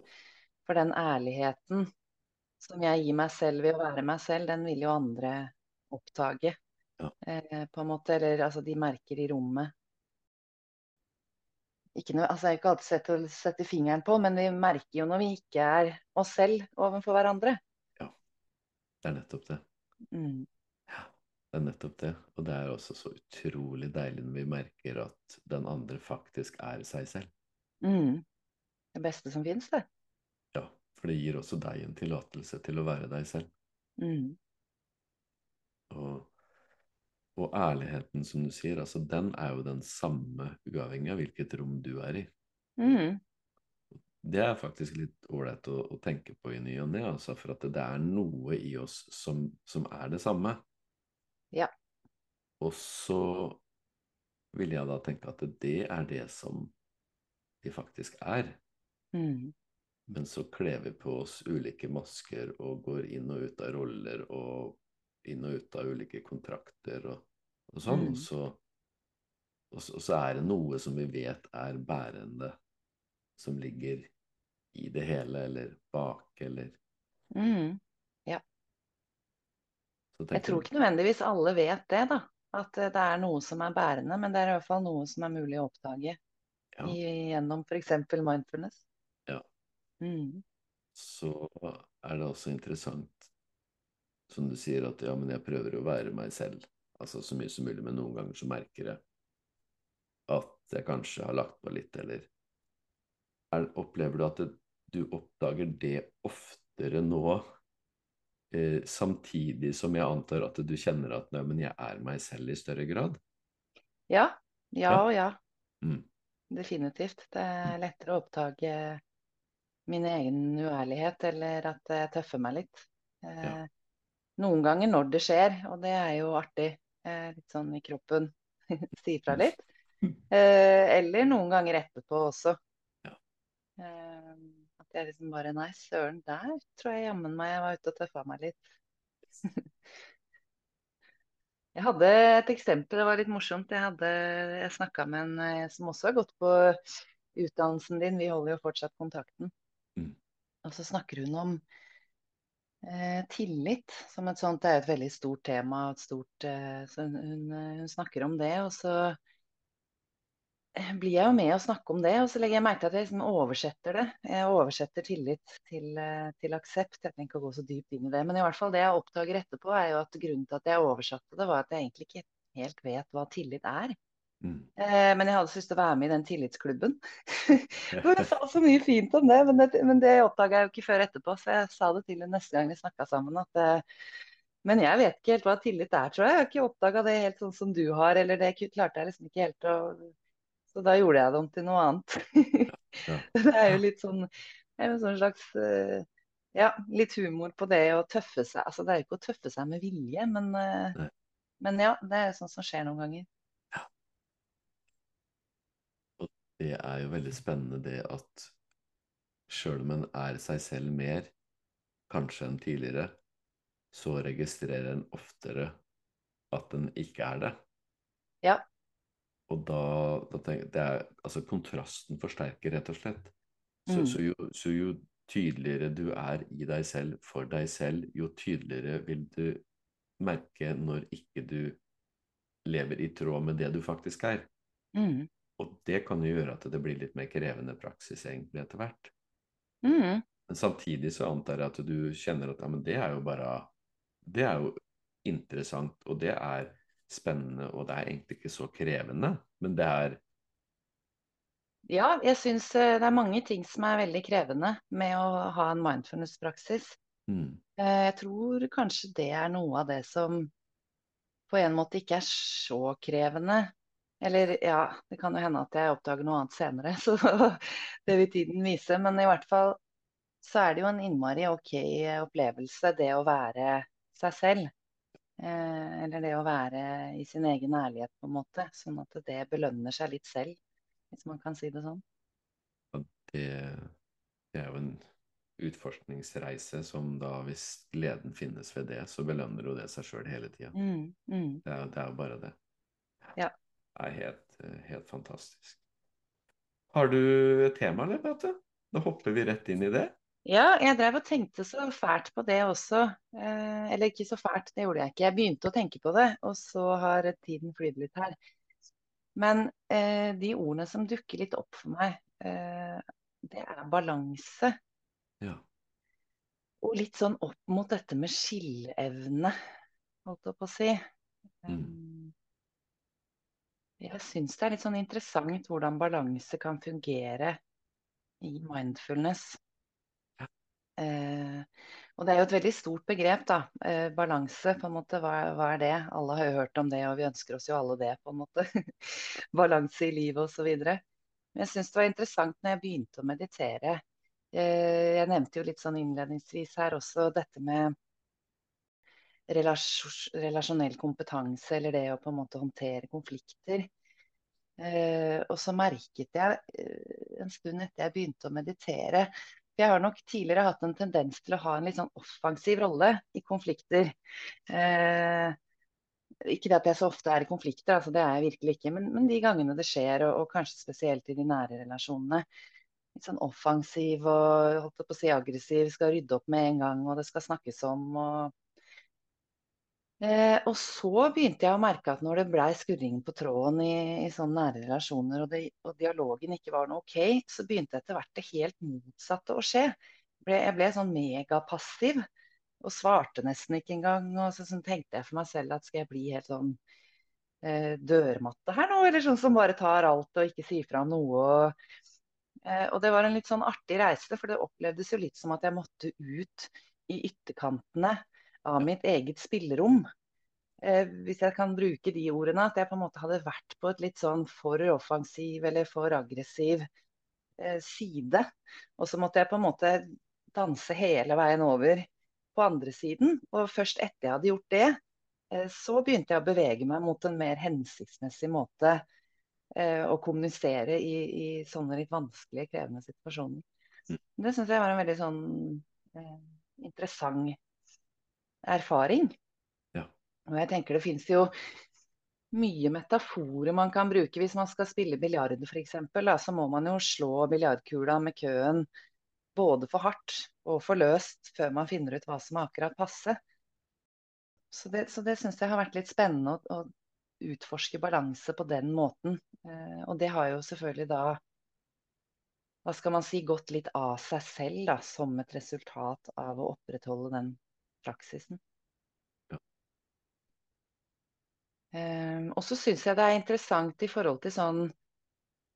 For den ærligheten som jeg gir meg selv ved å være meg selv, den vil jo andre oppdage.
Ja.
Eh, på en måte, eller altså de merker i rommet. Ikke noe, altså, jeg har ikke alltid sett å sette fingeren på, men vi merker jo når vi ikke er oss selv overfor hverandre.
Ja, det er nettopp det.
Mm.
Ja, det er nettopp det. Og det er også så utrolig deilig når vi merker at den andre faktisk er seg selv.
Mm. Det beste som fins, det.
Ja, for det gir også deg en tillatelse til å være deg selv.
Mm.
Og og ærligheten, som du sier, altså den er jo den samme uavhengig av hvilket rom du er i.
Mm.
Det er faktisk litt ålreit å, å, tenke på i ny og ne, altså, for at det, det, er noe i oss som, som er det samme.
Ja.
Og så vil jeg da tenke at det er det som de faktisk er.
Mm.
Men så kler vi på oss ulike masker og går inn og ut av roller og inn og ut av ulike kontrakter og, og sånn.
Mm.
Så, og, så, og, så, er det noe som vi vet er bærende, som ligger i det hele, eller bak, eller
mm. Ja. Jeg tror ikke nødvendigvis alle vet det, da. At det er noe som er bærende, men det er i hvert fall noe som er mulig å oppdage
ja.
gjennom f.eks. mindfulness.
Ja.
Mm.
Så er det også interessant som du sier, at ja, men jeg prøver å være meg selv. Altså så mye som mulig, men noen ganger så merker jeg at jeg kanskje har lagt på litt, eller er, Opplever du at det, du oppdager det oftere nå, eh, samtidig som jeg antar at du kjenner at nei, men jeg er meg selv i større grad?
Ja. Ja og ja.
Mm.
Definitivt. Det er lettere å oppdage min egen uærlighet, eller at jeg tøffer meg litt. Eh,
ja
noen ganger når det skjer, og det er jo artig. Eh, litt sånn i kroppen. (laughs) si fra litt. (laughs) Eh, eller noen ganger etterpå også.
Ja.
Eh, at jeg liksom bare Nei, søren, der tror jeg jammen meg jeg var ute og tøffa meg litt. (laughs) jeg hadde et eksempel, det var litt morsomt. Jeg, hadde, jeg snakka med en eh, som også har gått på utdannelsen din, vi holder jo fortsatt kontakten. Og så snakker hun om Eh, tillit som et sånt, det er et veldig stort tema. Stort, eh, så hun, hun, eh, snakker om det. Og så eh, blir jeg jo med å snakke om det, og så legger jeg merke til at jeg liksom oversetter det. Jeg oversetter tillit til, eh, til, aksept. Jeg trenger ikke å gå så dypt inn i det. Men i hvert fall det jeg oppdager etterpå, er jo at grunnen til at jeg oversatte det, var at jeg egentlig ikke helt vet hva tillit er.
Mm.
Eh, men jeg hadde så lyst til å være med i den tillitsklubben. (laughs) Hvor jeg sa så mye fint om det, men det, men det oppdaga jeg jo ikke før etterpå. Så jeg sa det til henne neste gang vi snakka sammen. at eh, Men jeg vet ikke helt hva tillit er, tror jeg. Jeg har ikke oppdaga det helt sånn som du har. Eller det klarte jeg liksom ikke helt å Så da gjorde jeg det om til noe annet.
ja. (laughs)
Det er jo litt sånn jo sånn slags eh, ja, litt humor på det å tøffe seg. Altså, det er jo ikke å tøffe seg med vilje, men, men ja, det er sånn som skjer noen ganger.
Det er jo veldig spennende det at sjøl om en er seg selv mer, kanskje enn tidligere, så registrerer en oftere at en ikke er det.
Ja.
Og da, da tenker jeg det er, altså Kontrasten forsterker, rett og slett. Så,
Mm.
så, jo, så jo tydeligere du er i deg selv, for deg selv, jo tydeligere vil du merke når ikke du lever i tråd med det du faktisk er.
Mm.
Og det kan jo gjøre at det blir litt mer krevende praksis egentlig etter hvert.
Mm.
Men samtidig så antar jeg at du kjenner at ja, men det er jo bare Det er jo interessant, og det er spennende, og det er egentlig ikke så krevende, men det er
Ja, jeg syns eh, det er mange ting som er veldig krevende med å ha en mindfulness-praksis.
mm,
Eh, Jeg tror kanskje det er noe av det som på en måte ikke er så krevende. Eller ja, det kan jo hende at jeg oppdager noe annet senere, (laughs) så det vil tiden vise. Men i hvert fall så er det jo en innmari ok opplevelse, det å være seg selv. Eh, eller det å være i sin egen ærlighet, på en måte. Sånn at det belønner seg litt selv, hvis man kan si det sånn.
det, det er jo en utforskningsreise som da, hvis gleden finnes ved det, så belønner jo det seg sjøl hele tida.
Mm, mm.
Det, er- det er jo bare det.
Ja.
Er helt, helt fantastisk. Har du et tema, eller, Beate? Da hopper vi rett inn i det.
Ja, jeg drev og tenkte så fælt på det også. Eh, eller ikke så fælt, det gjorde jeg ikke. Jeg begynte å tenke på det, og så har tiden flydd litt her. Men eh, de ordene som dukker litt opp for meg, eh, det er balanse.
Ja.
Og litt sånn opp mot dette med skilleevne, holdt jeg på å si.
Mm.
Jeg syns det er litt sånn interessant hvordan balanse kan fungere i mindfulness. Eh, og det er jo et veldig stort begrep, da. Eh, balanse, på en måte. Hva, hva er det? Alle har jo hørt om det, og vi ønsker oss jo alle det, på en måte. (laughs) balanse i livet osv. Men jeg syns det var interessant når jeg begynte å meditere. Eh, jeg nevnte jo litt sånn innledningsvis her også dette med relasj- relasjonell kompetanse, eller det å på en måte håndtere konflikter. Eh, og så merket jeg eh, en stund etter jeg begynte å meditere for Jeg har nok tidligere hatt en tendens til å ha en litt sånn offensiv rolle i konflikter. Eh, ikke det at jeg så ofte er i konflikter, altså det er jeg virkelig ikke, men, men de gangene det skjer, og, og kanskje spesielt i de nære relasjonene. Litt sånn offensiv og holdt på å si aggressiv, skal rydde opp med en gang, og det skal snakkes om. og Eh, og så begynte jeg å merke at når det blei skurring på tråden i, i sånne nære relasjoner, og, det, og dialogen ikke var noe OK, så begynte etter hvert det helt motsatte å skje. Ble, jeg ble sånn megapassiv og svarte nesten ikke engang. Og så, så, tenkte jeg for meg selv at skal jeg bli helt sånn eh, dørmatte her nå, eller sånn som bare tar alt og ikke sier fra om noe. Og, eh, og det var en litt sånn artig reise, for det opplevdes jo litt som at jeg måtte ut i ytterkantene av mitt eget spillerom. Eh, hvis jeg kan bruke de ordene. At jeg på en måte hadde vært på et litt sånn for offensiv eller for aggressiv eh, side. Og så måtte jeg på en måte danse hele veien over på andre siden. Og først etter jeg hadde gjort det, eh, så begynte jeg å bevege meg mot en mer hensiktsmessig måte eh, å kommunisere i, i sånne litt vanskelige, krevende situasjoner.
Mm.
Det syns jeg var en veldig sånn eh, interessant erfaring.
Ja.
Og jeg tenker det finnes jo mye metaforer man kan bruke hvis man skal spille biljard f.eks. Så må man jo slå biljardkula med køen både for hardt og for løst før man finner ut hva som er akkurat passe. Så det, så det syns jeg har vært litt spennende å, å utforske balanse på den måten. Eh, og det har jo selvfølgelig da hva skal man si, gått litt av seg selv da, som et resultat av å opprettholde den praksisen.
Ja.
Um, og så syns jeg det er interessant i forhold til sånn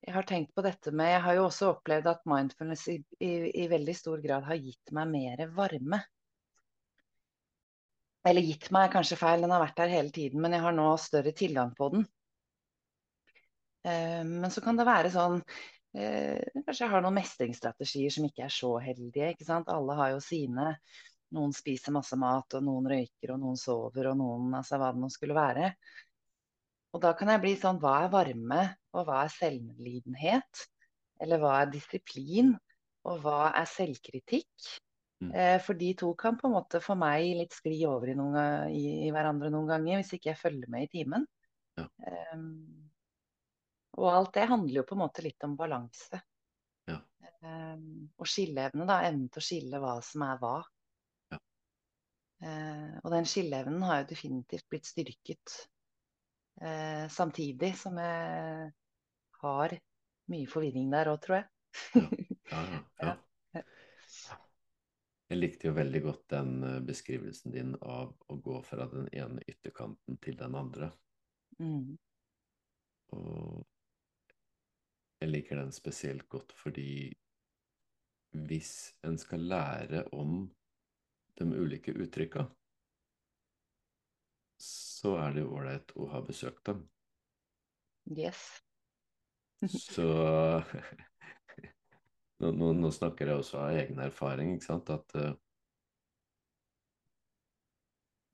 Jeg har tenkt på dette med Jeg har jo også opplevd at mindfulness i, i, i veldig stor grad har gitt meg mer varme. Eller gitt meg er kanskje feil, den har vært der hele tiden, men jeg har nå større tilgang på den. Um, men så kan det være sånn eh, Kanskje jeg har noen mestringsstrategier som ikke er så heldige. ikke sant? Alle har jo sine. Noen spiser masse mat, og noen røyker, og noen sover, og noen altså hva det nå skulle være. Og da kan jeg bli sånn Hva er varme, og hva er selvlidenhet? Eller hva er disiplin, og hva er selvkritikk?
Mm.
Eh, for de to kan på en måte for meg litt skli over i, noen, i, i hverandre noen ganger, hvis ikke jeg følger med i timen.
Ja.
Um, Og alt det handler jo på en måte litt om balanse.
Ja.
Um, og skilleevne, da. Evnen til å skille hva som er hva. Uh, og den skilleevnen har jo definitivt blitt styrket uh, samtidig som jeg har mye forvirring der òg, tror jeg.
Ja, ja, (laughs) ja. ja. Jeg likte jo veldig godt den eh, beskrivelsen din av å gå fra den ene ytterkanten til den andre.
Mm.
Og jeg liker den spesielt godt fordi hvis en skal lære om de ulike uttrykka, så er det ålreit å ha besøkt dem.
Yes. (laughs)
Så (laughs) nå, nå, nå, snakker jeg også av egen erfaring, ikke sant, at uh,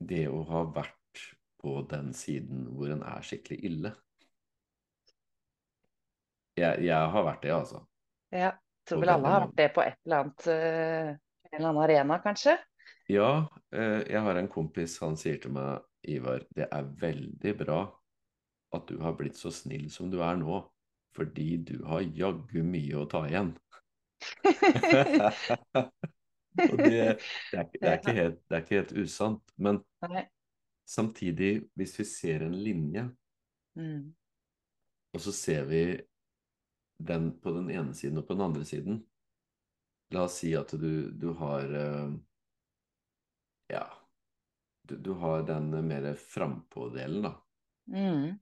det å ha vært på den siden hvor en er skikkelig ille jeg, jeg, har vært det, altså.
Ja. Tror vel alle har vært det på et eller annet uh, en eller annen arena, kanskje?
Ja. Uh, jeg har en kompis, han sier til meg, Ivar, det er veldig bra at du har blitt så snill som du er nå, fordi du har jaggu mye å ta igjen. (laughs) Og det, det, er, det, er helt, det, er, ikke helt, usant. Men
Nei.
samtidig, hvis vi ser en linje,
mm.
og så ser vi den på den ene siden og på den andre siden La oss si at du, du har uh, Ja, du, du, har den mer frampå-delen, da.
Mm.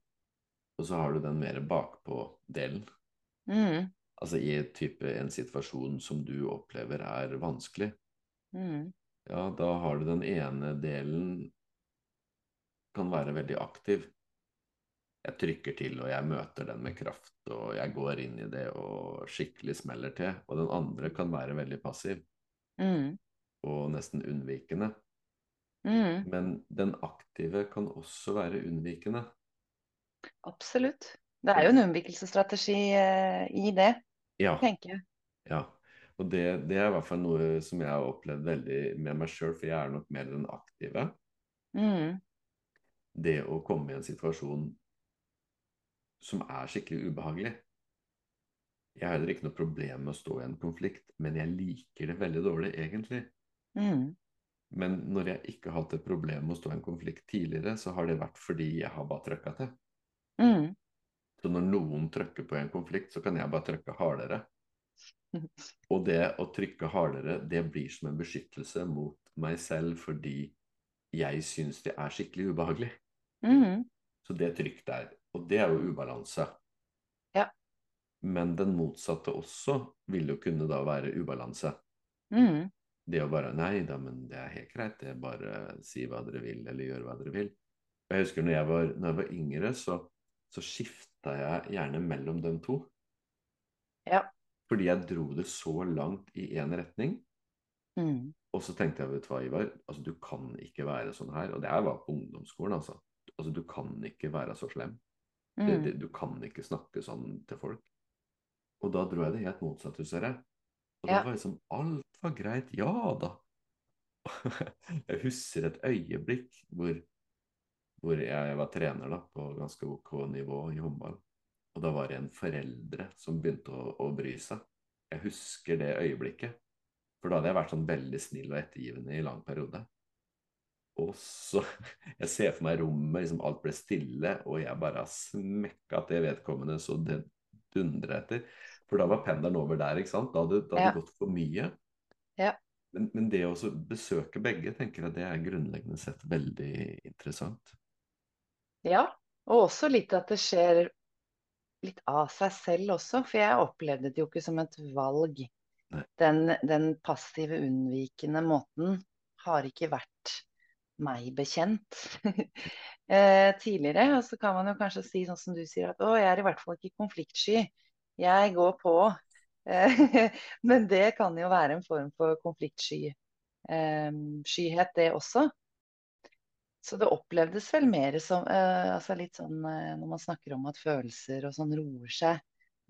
Og så har du den mer bakpå-delen.
Mm.
Altså i type, en situasjon som du opplever er vanskelig.
Mm.
Ja, da har du den ene delen kan være veldig aktiv jeg trykker til, og jeg møter den med kraft, og jeg går inn i det og skikkelig smeller til. Og den andre kan være veldig passiv
mm.
og nesten unnvikende.
Mm.
Men den aktive kan også være unnvikende.
Absolutt. Det er jo en unnvikelsesstrategi eh, i det,
ja.
tenker jeg.
Ja. Og det, det, er i hvert fall noe som jeg har opplevd veldig med meg sjøl, for jeg er nok mer den aktive.
Mm.
Det å komme i en situasjon som er skikkelig ubehagelig. Jeg har heller ikke noe problem med å stå i en konflikt, men jeg liker det veldig dårlig, egentlig.
Mm.
Men når jeg ikke har hatt et problem med å stå i en konflikt tidligere, så har det vært fordi jeg har bare trøkka til.
Mm.
Så når noen trykker på en konflikt, så kan jeg bare trykke hardere. (laughs) Og det å trykke hardere, det blir som en beskyttelse mot meg selv fordi jeg syns det er skikkelig ubehagelig.
Mm.
Så det trykk der og det er jo ubalanse.
Ja.
Men den motsatte også vil jo kunne da være ubalanse.
Mm.
Det å bare Nei da, men det er helt greit. Det er bare si hva dere vil, eller gjør hva dere vil. Jeg husker når jeg var, når jeg var yngre, så, så skifta jeg gjerne mellom de to.
Ja.
Fordi jeg dro det så langt i én retning.
Mm.
Og så tenkte jeg, vet du hva, Ivar, altså du kan ikke være sånn her. Og det her var på ungdomsskolen, altså. Altså, du kan ikke være så slem.
Mm.
Det, det, du kan ikke snakke sånn til folk. Og da dro jeg det helt motsatt, husker jeg. Og
Ja.
da var liksom alt var greit. Ja da. (laughs) jeg husker et øyeblikk hvor, hvor jeg var trener da, på ganske OK nivå i håndball. Og da var det en foreldre som begynte å, å bry seg. Jeg husker det øyeblikket. For da hadde jeg vært sånn veldig snill og ettergivende i lang periode. Og så (laughs) Jeg ser for meg rommet, liksom alt ble stille, og jeg bare har smekka til vedkommende så det dundrer etter. For da var pendelen over der, ikke sant? Da hadde det
Ja.
gått for mye.
Ja.
Men, men det å besøke begge, tenker jeg det er grunnleggende sett veldig interessant.
Ja, og også litt at det skjer litt av seg selv også, for jeg opplevde det jo ikke som et valg. Den, den passive, unnvikende måten har ikke vært meg bekjent (laughs) eh, tidligere. Og så kan man jo kanskje si sånn som du sier, at å, jeg er i hvert fall ikke konfliktsky. Jeg går på. Eh, (laughs) men det kan jo være en form for konfliktskyhet, eh, det også. Så det opplevdes vel mer som eh, altså litt sånn når man snakker om at følelser og sånn roer seg.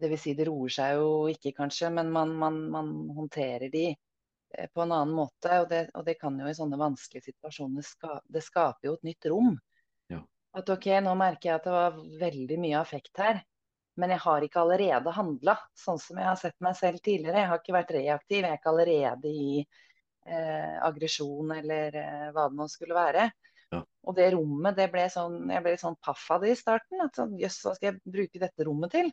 Dvs. Si det roer seg jo ikke, kanskje, men man, man, man håndterer de på en annen måte. Og det, og det kan jo i sånne vanskelige situasjoner ska, Det skaper jo et nytt rom.
Ja.
At OK, nå merker jeg at det var veldig mye affekt her. Men jeg har ikke allerede handla, sånn som jeg har sett meg selv tidligere. Jeg har ikke vært reaktiv. Jeg er ikke allerede i eh, aggresjon eller eh, hva det nå skulle være.
Ja.
Og det rommet, det ble sånn, jeg ble sånn paff av det i starten. at sånn, Jøss, hva skal jeg bruke dette rommet til?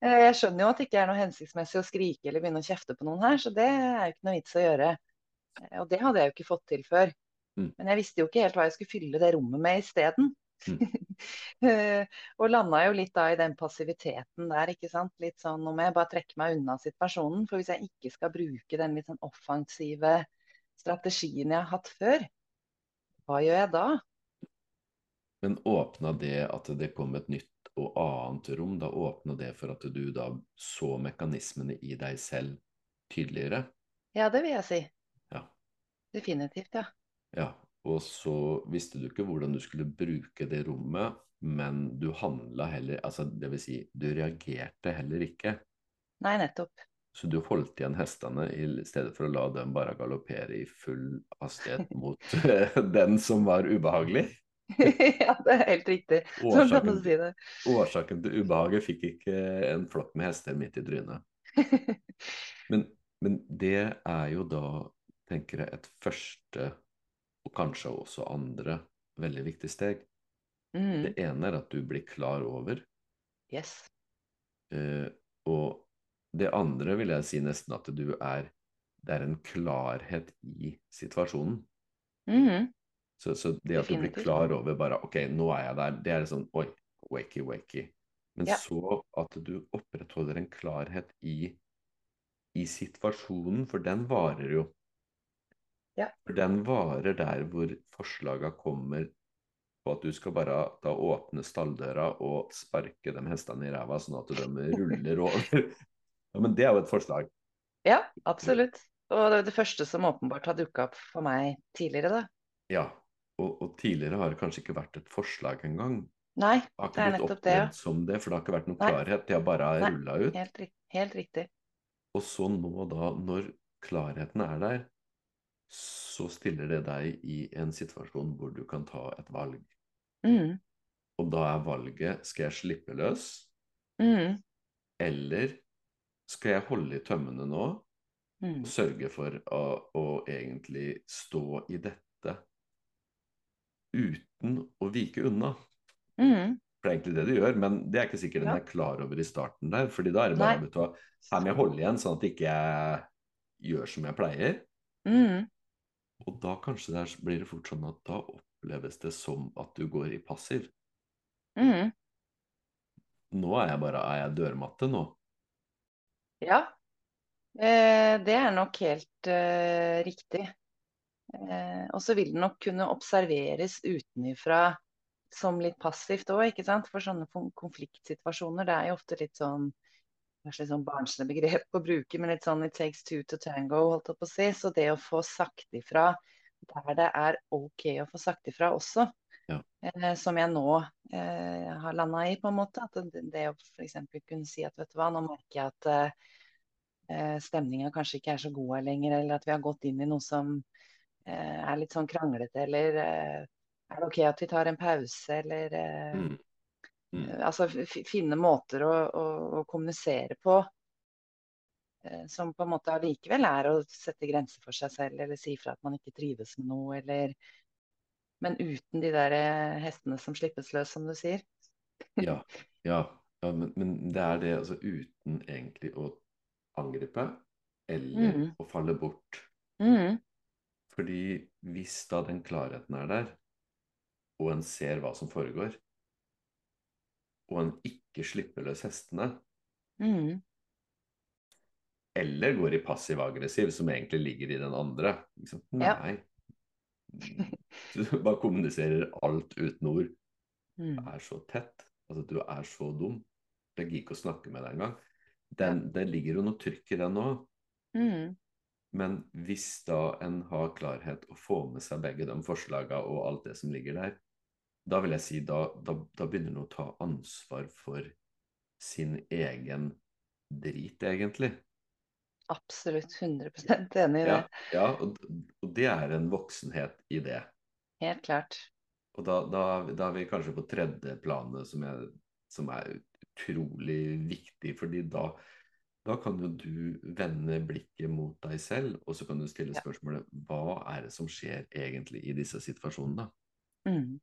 Eh, jeg skjønner jo at det ikke er noe hensiktsmessig å skrike eller begynne å kjefte på noen her, så det er jo ikke noe vits å gjøre. Eh, Og det hadde jeg jo ikke fått til før.
Mm.
Men jeg visste jo ikke helt hva jeg skulle fylle det rommet med isteden.
Mm. (laughs)
Eh, og landa jo litt da i den passiviteten der, ikke sant. Litt sånn nå må jeg bare trekke meg unna situasjonen. For hvis jeg ikke skal bruke den litt sånn offensive strategien jeg har hatt før, hva gjør jeg da?
Men åpna det at det kom et nytt og annet rom, da åpna det for at du da så mekanismene i deg selv tydeligere?
Ja, det vil jeg si.
Ja.
Definitivt, ja.
Ja, og så visste du ikke hvordan du skulle bruke det rommet, men du handla heller Altså, det vil si, du reagerte heller ikke.
Nei, nettopp.
Så du holdt igjen hestene i stedet for å la dem bare galoppere i full hastighet (laughs) mot den som var ubehagelig. (laughs)
ja, det er helt riktig.
Årsaken,
si det.
årsaken til ubehaget fikk ikke en flokk med hester midt i trynet. (laughs) Men, men det er jo da, tenker jeg, et første, og kanskje også andre, veldig viktige steg.
Mm,
Det ene er at du blir klar over,
yes.
eh, og det andre vil jeg si nesten at du er Det er en klarhet i situasjonen.
Mm,
Så, så det at du blir klar over bare Ok, nå er jeg der. Det er sånn Oi, wakey, wakey. Men
Ja.
så at du opprettholder en klarhet i, i situasjonen, for den varer jo.
Ja.
For den varer der hvor forslaga kommer på at du skal bare da åpne stalldøra og sparke de hestene i ræva sånn at de ruller (laughs) over. Ja, men det er jo et forslag.
Ja, absolutt. Og det er det første som åpenbart har dukka opp for meg tidligere, da.
Ja. Og, og tidligere har det kanskje ikke vært et forslag engang.
Nei,
Det
det er nettopp det, ja.
som det, for det har ikke vært noen
Nei.
klarhet. De har bare rulla ut.
Helt, helt riktig.
Og så nå da, når klarheten er der, så stiller det deg i en situasjon hvor du kan ta et valg.
Mm,
Og da er valget skal jeg slippe løs,
mm,
eller skal jeg holde i tømmene nå
mm.
og sørge for å, å egentlig stå i dette uten å vike unna?
Mm,
For det er egentlig det du gjør, men det er ikke sikkert den
Ja.
er klar over i starten der. fordi da er det bare
Nei.
vet her må jeg holde igjen, sånn at ikke jeg gjør som jeg pleier.
mm,
Og da kanskje det er, blir det fort sånn at da oppleves det som at du går i passiv.
mm.
Nå er jeg bare er jeg dørmatte nå.
Ja, eh, det er nok helt eh, riktig. Eh, og så vil det nok kunne observeres utenifra som litt passivt òg, ikke sant. For sånne konfliktsituasjoner, det er jo ofte litt sånn Kanskje litt sånn barnslig begrep å bruke, men litt sånn it takes two to tango, holdt jeg på å si. Så det å få sagt ifra der det er OK å få sagt ifra også,
Ja.
eh, som jeg nå eh, har landa i, på en måte. At det, det å f.eks. kunne si at vet du hva, nå merker jeg at eh, eh, stemninga kanskje ikke er så god her lenger, eller at vi har gått inn i noe som eh, er litt sånn kranglete, eller eh, er det OK at vi tar en pause, eller eh,
Mm. Mm.
eh, Altså finne måter å, å, å kommunisere på eh, som på en måte allikevel er å sette grenser for seg selv, eller si fra at man ikke trives med noe, eller Men uten de der eh, hestene som slippes løs, som du sier.
Ja, (laughs) ja, ja men, men det er det altså uten egentlig å angripe eller
mm.
å falle bort.
Mm,
Fordi hvis da den klarheten er der, og en ser hva som foregår, og en ikke slipper løs hestene,
mm,
eller går i passiv-aggressiv, som egentlig ligger i den andre Liksom. Nei.
Ja.
Du bare kommuniserer alt uten ord.
mm.
er så tett. Altså, du er så dum. Jeg gidder ikke å snakke med deg engang. Den, Det ligger jo noe trykk i den òg.
Mm,
Men hvis da en har klarhet å få med seg begge de forslagene og alt det som ligger der, da vil jeg si da, da, da begynner han å ta ansvar for sin egen drit, egentlig.
absolutt 100% enig i det.
Ja, ja og, og det er en voksenhet i det.
Helt klart.
Og da, da, da er vi kanskje på tredje planet, som, jeg, som er utrolig viktig, fordi da, da kan jo du vende blikket mot deg selv, og så kan du stille spørsmålet hva er det som skjer egentlig i disse situasjonene?
Mm.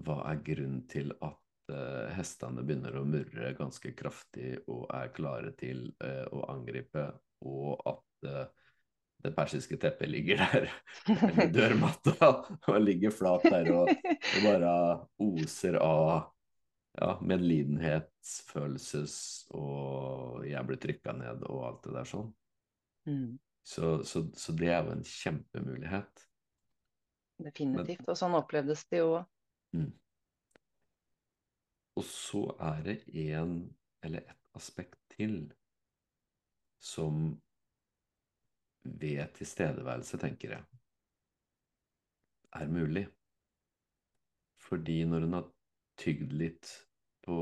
Hva er grunnen til at eh, hestene begynner å murre ganske kraftig og er klare til uh, å angripe, og at uh, det persiske teppet ligger der, (laughs) eller dørmatta, (laughs) og ligger flat der og, og bare oser av ja, medlidenhetsfølelses og jeg blir trykka ned og alt det der sånn.
Mm.
Så, så, så det er jo en kjempemulighet.
Definitivt. Og sånn opplevdes det jo.
Mm. Og så er det en eller et aspekt til som ved tilstedeværelse, tenker jeg, er mulig. Fordi når hun har tygd litt på,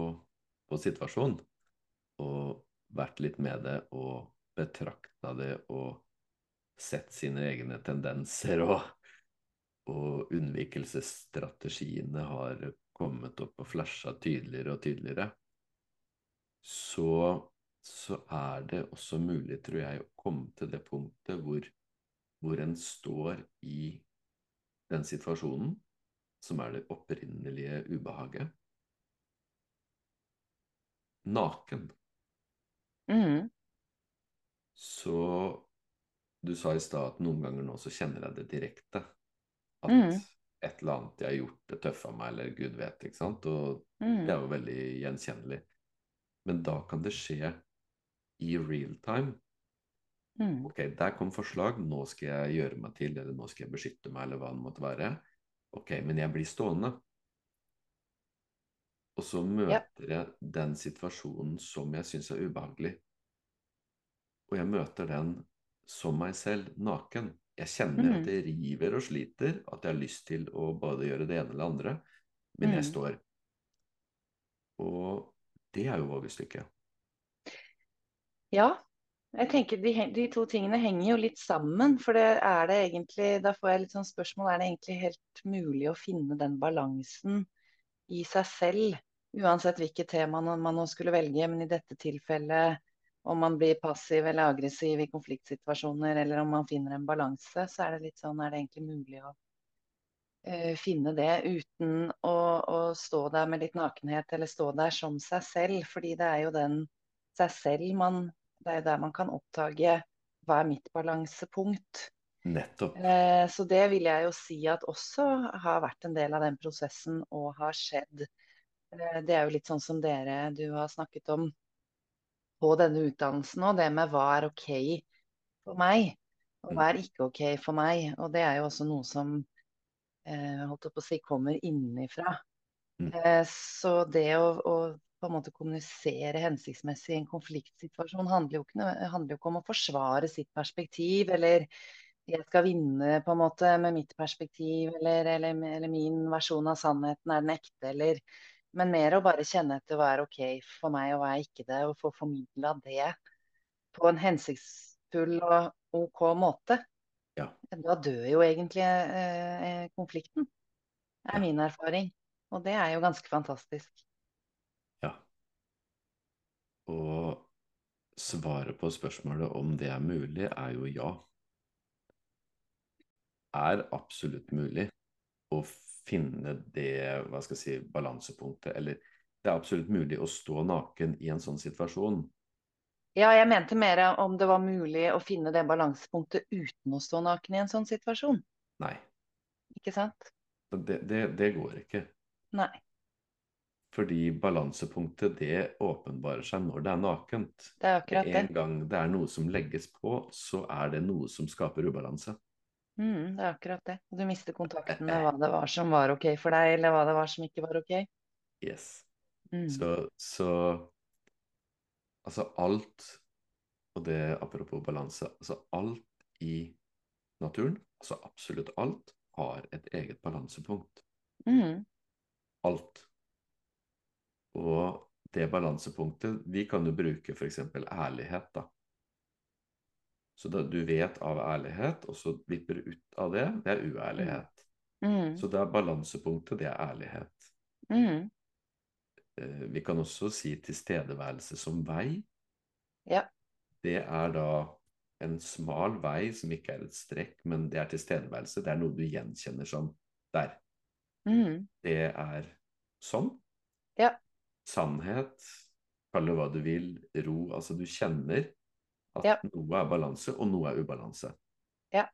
på situasjonen, og vært litt med det, og betrakta det, og sett sine egne tendenser, og, og unnvikelsesstrategiene har kommet opp og flasha tydeligere og tydeligere, så, så er det også mulig, tror jeg, å komme til det punktet hvor, hvor en står i den situasjonen som er det opprinnelige ubehaget, naken.
Mm.
Så du sa i stad at noen ganger nå så kjenner jeg det direkte. At
Mm.
et eller annet jeg har gjort, det tøffa meg, eller gud vet, ikke sant. Og
Mm.
det er jo veldig gjenkjennelig. Men da kan det skje i real time.
Mm.
Ok, der kom forslag, nå skal jeg gjøre meg til, eller nå skal jeg beskytte meg, eller hva det måtte være. Ok, men jeg blir stående. Og så møter jeg den situasjonen som jeg syns er ubehagelig. Og jeg møter den som meg selv, naken. Jeg kjenner
Mm.
at det river og sliter, at jeg har lyst til å bare gjøre det ene eller det andre, men jeg
Mm.
står. Og det er jo vågestykket.
Ja, jeg tenker de, de to tingene henger jo litt sammen. For det er det egentlig Da får jeg litt sånn spørsmål Er det egentlig helt mulig å finne den balansen i seg selv? Uansett hvilket tema man man nå skulle velge, men i dette tilfellet om man blir passiv eller aggressiv i konfliktsituasjoner, eller om man finner en balanse, så er det litt sånn Er det egentlig mulig å uh, finne det uten å, å stå der med litt nakenhet, eller stå der som seg selv? Fordi det er jo den seg selv man Det er jo der man kan oppdage hva er mitt balansepunkt.
Nettopp.
Eh, Så det vil jeg jo si at også har vært en del av den prosessen og har skjedd. Eh, Det er jo litt sånn som dere du har snakket om på denne utdannelsen òg, det med hva er OK for meg, og hva er ikke OK for meg. Og det er jo også noe som eh, holdt på å si, kommer innenfra.
Mm.
Eh, Så det å, å på en måte kommunisere hensiktsmessig i en konfliktsituasjon handler jo ikke, handler jo ikke om å forsvare sitt perspektiv, eller jeg skal vinne på en måte med mitt perspektiv, eller, eller, eller min versjon av sannheten er den ekte, eller Men mer å bare kjenne etter hva er OK for meg, og hva er ikke det, og få formidla det på en hensiktsfull og OK måte.
Ja.
Da dør jo egentlig eh, konflikten, er
Ja.
min erfaring. Og det er jo ganske fantastisk.
Ja. Og svaret på spørsmålet om det er mulig, er jo ja. Er absolutt mulig å finne det, hva skal jeg si, balansepunktet, eller det er absolutt mulig å stå naken i en sånn situasjon.
Ja, jeg mente mer om det var mulig å finne det balansepunktet uten å stå naken i en sånn situasjon.
Nei,
Ikke sant?
det, det, det går ikke.
Nei.
Fordi balansepunktet det åpenbarer seg når det er nakent.
Det er akkurat det.
en gang det er noe som legges på, så er det noe som skaper ubalanse.
Mm, det er akkurat det. Du mister kontakten med hva det var som var OK for deg, eller hva det var som ikke var OK.
Yes.
Mm.
Så, så Altså alt, og det apropos balanse, altså alt i naturen, altså absolutt alt, har et eget balansepunkt.
Mm.
Alt. Og det balansepunktet Vi kan jo bruke f.eks. ærlighet, da. Så da, du vet av ærlighet, og så vipper du ut av det, det er uærlighet.
Mm.
Så det er balansepunktet, det er ærlighet.
Mm.
eh, Vi kan også si tilstedeværelse som vei.
Ja.
Det er da en smal vei som ikke er et strekk, men det er tilstedeværelse. Det er noe du gjenkjenner som der.
Mm.
Det er sånn.
Ja.
Sannhet, kall det hva du vil, ro. Altså du kjenner at
Ja.
noe er balanse, og noe er ubalanse. Ja.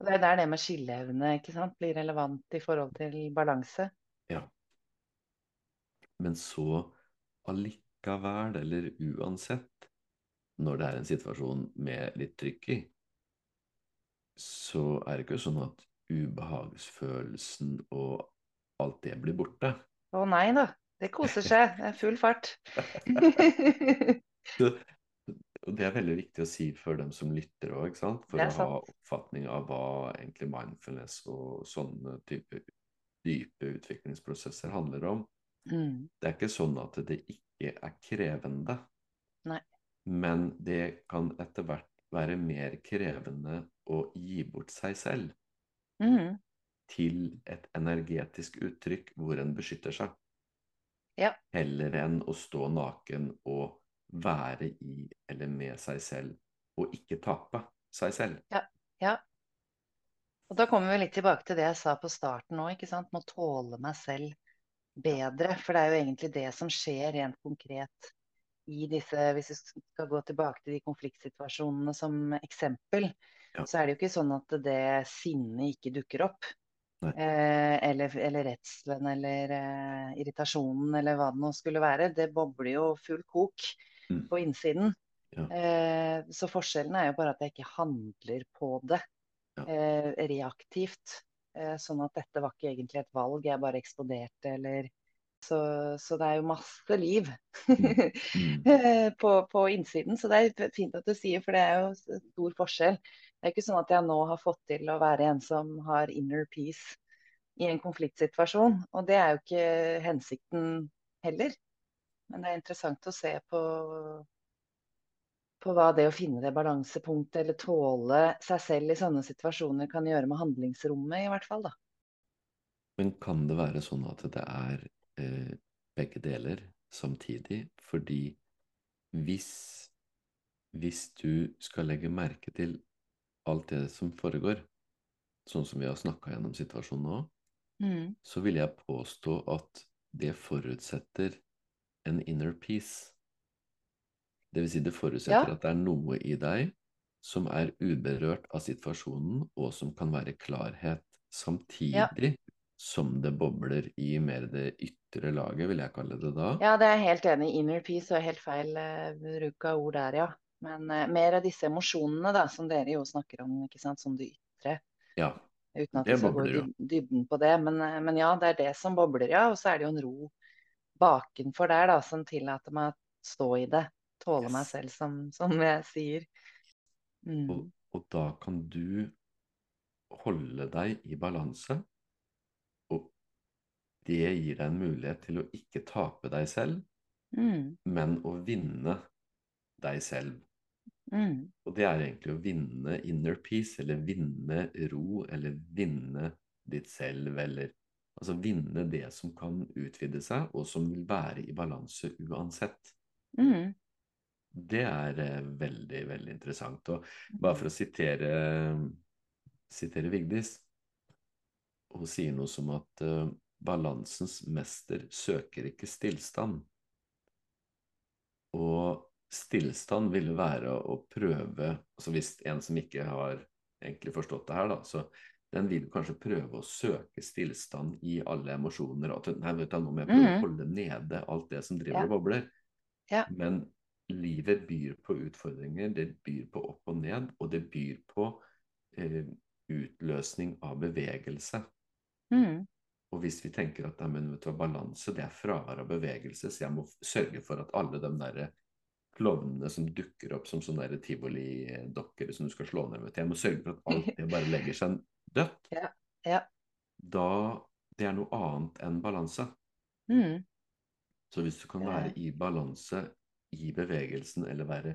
Og Det er der det med skilleevne blir relevant i forhold til balanse.
Ja. Men så allikevel, eller uansett, når det er en situasjon med litt trykk i, så er det ikke sånn at ubehagsfølelsen og alt det blir borte.
Å nei da, det koser seg. Det er full fart. (laughs) (laughs)
Så, og det er veldig viktig å si for dem som lytter òg, for å ha oppfatning av hva egentlig mindfulness og sånne type dype utviklingsprosesser handler om.
Mm.
Det er ikke sånn at det ikke er krevende.
Nei.
Men det kan etter hvert være mer krevende å gi bort seg selv
Mm.
til et energetisk uttrykk hvor en beskytter seg.
Ja.
Heller enn å stå naken og være i eller med seg selv, og ikke tape seg selv.
Ja. Og da kommer vi litt tilbake til det jeg sa på starten òg, ikke sant. Må tåle meg selv bedre. For det er jo egentlig det som skjer rent konkret i disse Hvis vi skal gå tilbake til de konfliktsituasjonene som eksempel,
Ja.
så er det jo ikke sånn at det sinnet ikke dukker opp. Eh, eller, eller redselen eller eh, irritasjonen eller hva det nå skulle være. Det bobler jo full kok
Mm.
på innsiden.
Ja.
Eh, så forskjellen er jo bare at jeg ikke handler på det
Ja.
eh, reaktivt. Eh, sånn at dette var ikke egentlig et valg, jeg bare eksploderte eller Så, så det er jo masse liv
Mm. (laughs)
på, på innsiden. Så det er fint at du sier, for det er jo stor forskjell. Det er ikke sånn at jeg nå har fått til å være en som har inner peace i en konfliktsituasjon. Og det er jo ikke hensikten heller. Men det er interessant å se på, på hva det å finne det balansepunktet eller tåle seg selv i sånne situasjoner kan gjøre med handlingsrommet, i hvert fall. da.
Men kan det være sånn at det er eh, begge deler samtidig? Fordi hvis, hvis du skal legge merke til alt det som foregår, sånn som vi har snakka gjennom situasjonen nå,
Mm.
så vil jeg påstå at det forutsetter en inner peace. Det vil si, det forutsetter
Ja.
at det er noe i deg som er uberørt av situasjonen, og som kan være klarhet, samtidig som det bobler i mer det ytre laget, vil jeg kalle det da.
Ja, det er jeg helt enig i. Inner peace er helt feil eh, bruk av ord der, ja. Men uh, mer av disse emosjonene da, som dere jo snakker om, ikke sant, som det ytre.
Ja.
Uten at
Det
skal gå i dyb- dybden på det. Men, eh, men ja, det er det som bobler, ja. Og så er det jo en ro bakenfor der da, som tillater meg å stå i det. Tåle meg selv, som, som jeg sier. Mm.
Og, og da kan du holde deg i balanse, og det gir deg en mulighet til å ikke tape deg selv,
Mm.
men å vinne deg selv.
Mm.
Og det er egentlig å vinne inner peace, eller vinne ro, eller vinne ditt selv, eller altså vinne det som kan utvide seg, og som vil være i balanse uansett.
Mm.
Det er eh, veldig, veldig interessant. Og bare for å sitere, sitere Vigdis Hun sier noe som at eh, balansens mester søker ikke stillstand. Og stillstand ville være å prøve altså Hvis en som ikke har egentlig forstått det her, da, så den vil kanskje prøve å søke stillstand i alle emosjoner. At nei, vet du, nå må jeg prøve å holde nede alt det som driver
Ja.
og bobler.
Ja.
Men livet byr på utfordringer, det byr på opp og ned, og det byr på eh, utløsning av bevegelse.
Mm.
Og hvis vi tenker at nei, men vet du, balanse det er fravær av bevegelse, så jeg må sørge for at alle de der klovnene som dukker opp som sånne tivolidokker som du skal slå ned, vet du, jeg må sørge for at alt (laughs) det bare legger seg dødt.
Ja, ja.
Da Det er noe annet enn balanse.
Mm.
Så hvis du kan være i balanse i bevegelsen, eller være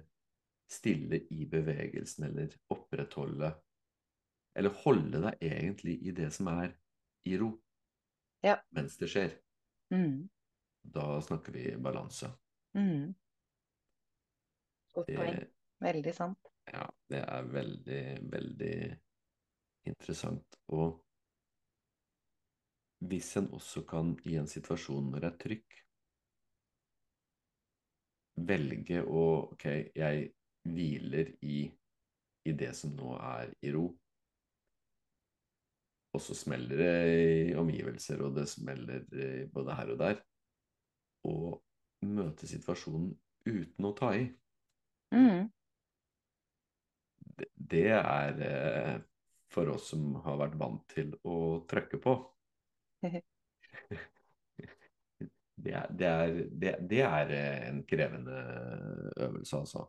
stille i bevegelsen, eller opprettholde Eller holde deg egentlig i det som er i ro,
Ja.
mens det skjer.
Mm.
da snakker vi balanse.
Mm. Godt poeng. Veldig sant.
ja, det er veldig, veldig interessant. Og hvis en også kan, i en situasjon når det er trykk, velge å Ok, jeg hviler i, i det som nå er i ro. Og så smeller det i omgivelser, og det smeller eh, både her og der. Og møte situasjonen uten å ta i.
Mm.
Det, det er eh, for oss som har vært vant til å trykke på. (laughs) Det er, det er, det, det er en krevende øvelse, altså.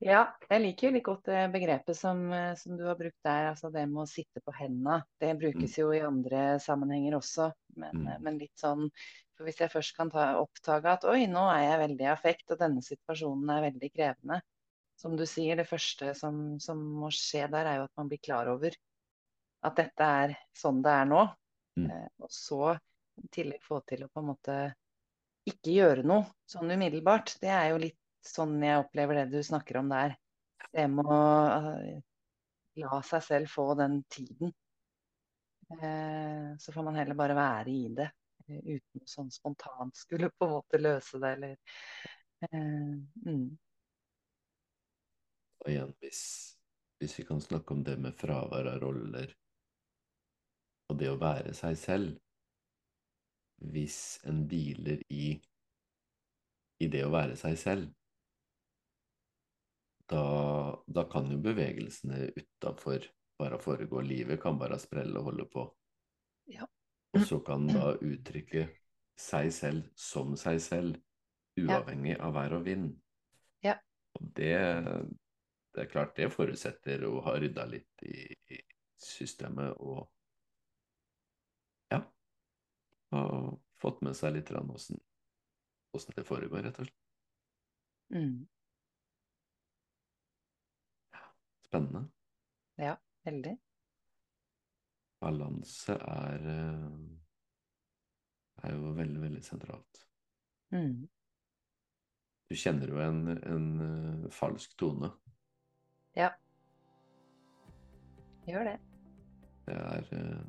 Ja, jeg liker jo litt godt det begrepet som, som du har brukt der, altså det med å sitte på hendene. Det brukes jo i andre sammenhenger også, men,
Mm.
men litt sånn For hvis jeg først kan ta, oppdage at oi, nå er jeg veldig i affekt, og denne situasjonen er veldig krevende. Som du sier, det første som, som må skje der, er jo at man blir klar over at dette er sånn det er nå.
Mm.
Eh, og så i tillegg få til å på en måte ikke gjøre noe sånn umiddelbart. Det er jo litt sånn jeg opplever det du snakker om der. Det med å eh, la seg selv få den tiden. Eh, så får man heller bare være i det, uten sånn spontant skulle på en måte løse det, eller eh, mm.
Og igjen, hvis, hvis vi kan snakke om det med fravær av roller, og det å være seg selv Hvis en hviler i, i det å være seg selv, da, da kan jo bevegelsene utafor bare foregå. Livet kan bare sprelle og holde på.
Ja.
Og så kan da uttrykke seg selv som seg selv, uavhengig av vær og vind.
Ja.
Og det, det er klart det forutsetter å ha rydda litt i, i systemet og ja, og fått med seg litt åssen det foregår, rett og slett.
Mm.
Spennende.
Ja, veldig.
Balanse er, eh, er jo veldig, veldig sentralt.
Mm.
Du kjenner jo en, en eh, falsk tone.
Ja. Gjør det.
Det er, eh,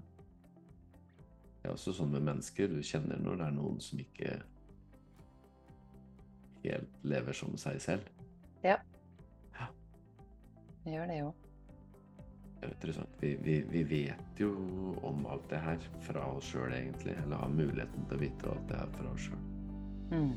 det er også sånn med mennesker. Du kjenner når det er noen som ikke helt lever som seg selv.
Ja.
Ja.
Gjør det jo.
Det er interessant. Vi, vi, vi vet jo om alt det her fra oss sjøl, egentlig. Eller har muligheten til å vite alt det her fra oss sjøl.
Mm.